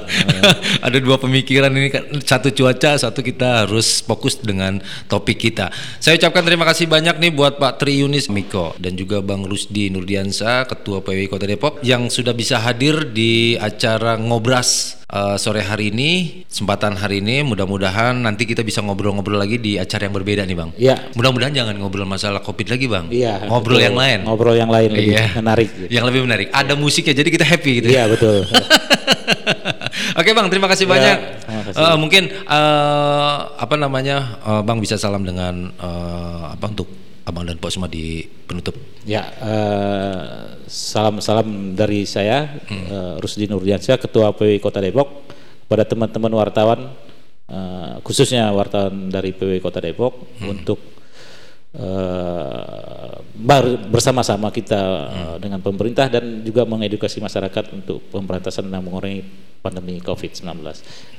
ada dua pemikiran ini kan satu cuaca, satu kita harus fokus dengan topik kita. Saya ucapkan terima kasih banyak nih buat Pak Tri Yunis Miko dan juga Bang Rusdi Nurdiansa, Ketua PWI Kota Depok yang sudah bisa hadir di acara ngobras uh, sore hari ini, kesempatan hari ini, mudah-mudahan nanti kita bisa ngobrol-ngobrol lagi di acara yang berbeda nih, Bang. Iya. Mudah-mudahan jangan ngobrol masalah Covid lagi, Bang. Iya. Ngobrol betul. yang lain. Ngobrol yang lain lebih iya. menarik. Gitu. Yang lebih menarik. Ada musiknya, jadi kita happy gitu. Iya, betul. Oke bang, terima kasih ya, banyak. kasih. Uh, mungkin uh, apa namanya, uh, bang bisa salam dengan uh, apa untuk abang dan Pak semua di penutup. Ya, uh, salam-salam dari saya, hmm. uh, Rusdi Nurdiansyah, Ketua PW Kota Depok, kepada teman-teman wartawan, uh, khususnya wartawan dari PW Kota Depok, hmm. untuk uh, bersama-sama kita hmm. dengan pemerintah dan juga mengedukasi masyarakat untuk pemberantasan dan mengurangi pandemi COVID-19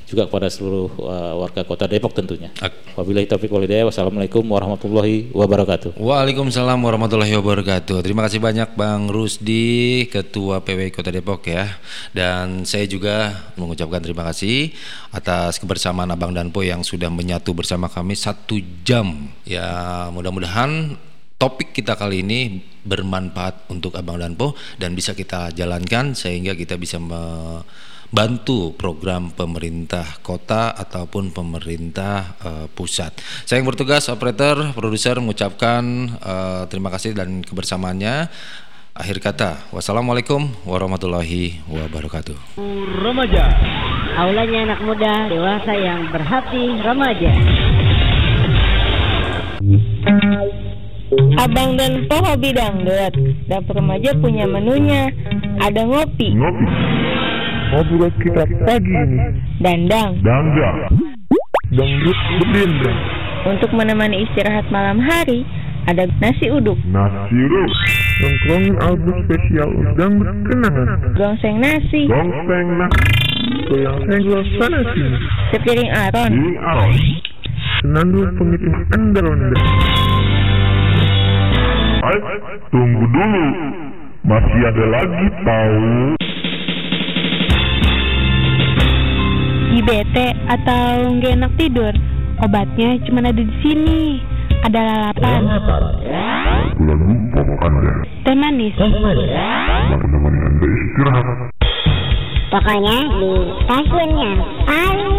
juga kepada seluruh uh, warga kota Depok tentunya. Wabillahi taufiq walhidayah. Wassalamualaikum warahmatullahi wabarakatuh. Waalaikumsalam warahmatullahi wabarakatuh. Terima kasih banyak Bang Rusdi, Ketua PW Kota Depok ya. Dan saya juga mengucapkan terima kasih atas kebersamaan Abang dan Po yang sudah menyatu bersama kami satu jam. Ya mudah-mudahan topik kita kali ini bermanfaat untuk Abang dan Po dan bisa kita jalankan sehingga kita bisa me bantu program pemerintah kota ataupun pemerintah uh, pusat. Saya yang bertugas operator, produser mengucapkan uh, terima kasih dan kebersamaannya. Akhir kata, wassalamualaikum warahmatullahi wabarakatuh. Remaja, aulanya anak muda, dewasa yang berhati remaja. Abang dan Po hobi dangdut. Dapur remaja punya menunya. Ada ngopi. Ngopi ngobrol kita pagi ini. Dandang. Dangdang. Dangdut berdendang. Untuk menemani istirahat malam hari, ada nasi uduk. Nasi uduk. Nongkrongin album spesial dangdut kenangan. Gongseng nasi. Gongseng nasi. Goyang senggol sana sini. Sepiring aron. Sepiring aron. Senandung pengiting anda-anda. Hai, tunggu dulu. Masih ada lagi tahu. Lagi bete atau nggak enak tidur, obatnya cuma ada di sini. Ada lalapan. Teh manis. Pokoknya di stasiunnya paling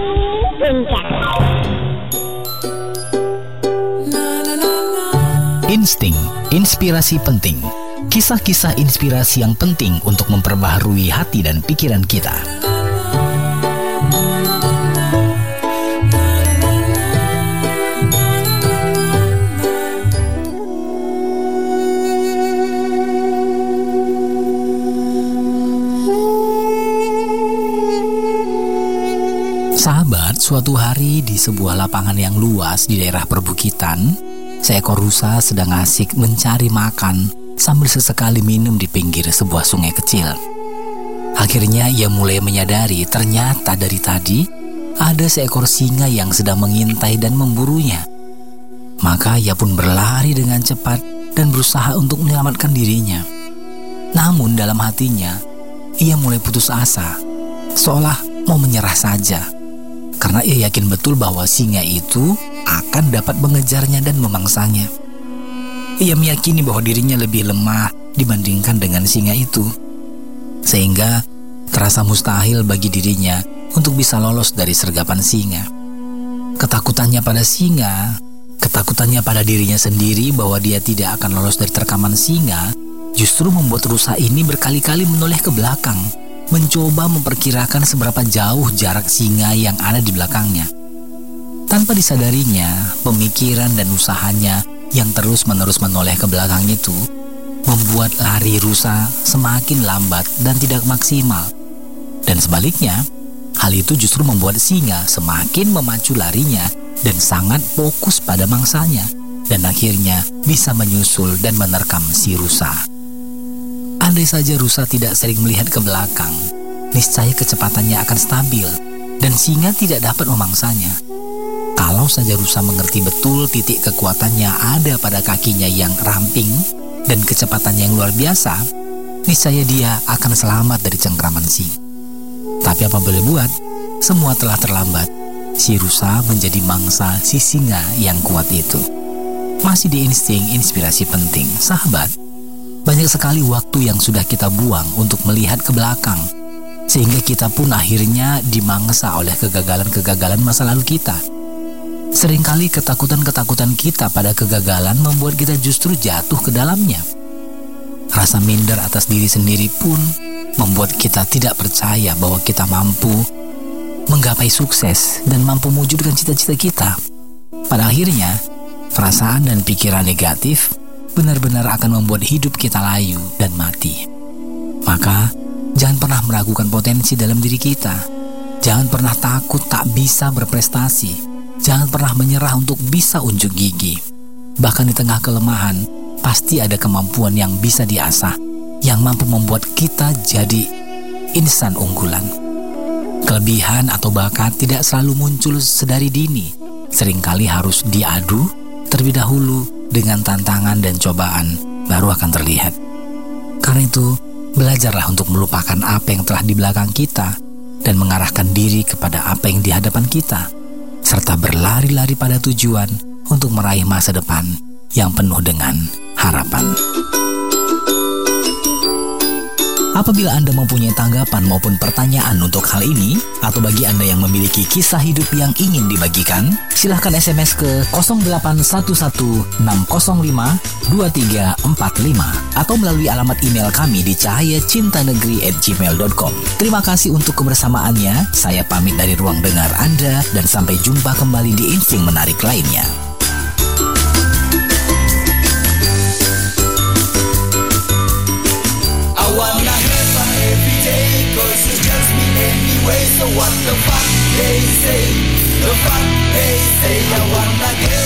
puncak. Insting, inspirasi penting. Kisah-kisah inspirasi yang penting untuk memperbaharui hati dan pikiran kita. Suatu hari di sebuah lapangan yang luas di daerah perbukitan, seekor rusa sedang asik mencari makan sambil sesekali minum di pinggir sebuah sungai kecil. Akhirnya ia mulai menyadari ternyata dari tadi ada seekor singa yang sedang mengintai dan memburunya. Maka ia pun berlari dengan cepat dan berusaha untuk menyelamatkan dirinya. Namun dalam hatinya, ia mulai putus asa, seolah mau menyerah saja karena ia yakin betul bahwa singa itu akan dapat mengejarnya dan memangsanya. Ia meyakini bahwa dirinya lebih lemah dibandingkan dengan singa itu, sehingga terasa mustahil bagi dirinya untuk bisa lolos dari sergapan singa. Ketakutannya pada singa, ketakutannya pada dirinya sendiri bahwa dia tidak akan lolos dari terkaman singa, justru membuat rusa ini berkali-kali menoleh ke belakang mencoba memperkirakan seberapa jauh jarak singa yang ada di belakangnya. Tanpa disadarinya, pemikiran dan usahanya yang terus-menerus menoleh ke belakang itu membuat lari rusa semakin lambat dan tidak maksimal. Dan sebaliknya, hal itu justru membuat singa semakin memacu larinya dan sangat fokus pada mangsanya dan akhirnya bisa menyusul dan menerkam si rusa. Andai saja rusa tidak sering melihat ke belakang, niscaya kecepatannya akan stabil dan singa tidak dapat memangsanya. Kalau saja rusa mengerti betul titik kekuatannya ada pada kakinya yang ramping dan kecepatannya yang luar biasa, niscaya dia akan selamat dari cengkraman singa. Tapi apa boleh buat, semua telah terlambat. Si rusa menjadi mangsa si singa yang kuat itu. Masih di insting inspirasi penting, sahabat. Banyak sekali waktu yang sudah kita buang untuk melihat ke belakang, sehingga kita pun akhirnya dimangsa oleh kegagalan-kegagalan masa lalu kita Seringkali ketakutan-ketakutan kita pada kegagalan membuat kita justru jatuh ke dalamnya. Rasa minder atas diri sendiri pun membuat kita tidak percaya bahwa kita mampu menggapai sukses dan mampu mewujudkan cita-cita kita. Pada akhirnya, perasaan dan pikiran negatif benar-benar akan membuat hidup kita layu dan mati. Maka, jangan pernah meragukan potensi dalam diri kita. Jangan pernah takut tak bisa berprestasi Jangan pernah menyerah untuk bisa unjuk gigi. Bahkan di tengah kelemahan, pasti ada kemampuan yang bisa diasah, yang mampu membuat kita jadi insan unggulan. Kelebihan atau bakat tidak selalu muncul sedari dini. Seringkali harus diadu terlebih dahulu dengan tantangan dan cobaan, baru akan terlihat. Karena itu, belajarlah untuk melupakan apa yang telah di belakang kita dan mengarahkan diri kepada apa yang di hadapan kita serta berlari-lari pada tujuan untuk meraih masa depan yang penuh dengan harapan. Apabila Anda mempunyai tanggapan maupun pertanyaan untuk hal ini, atau bagi Anda yang memiliki kisah hidup yang ingin dibagikan, silahkan SMS ke 0811605235 atau melalui alamat email kami di cahayacintanegeri@gmail.com. Terima kasih untuk kebersamaannya. Saya pamit dari ruang dengar Anda dan sampai jumpa kembali di insting menarik lainnya. what the fuck they say, the fuck they say. I wanna get.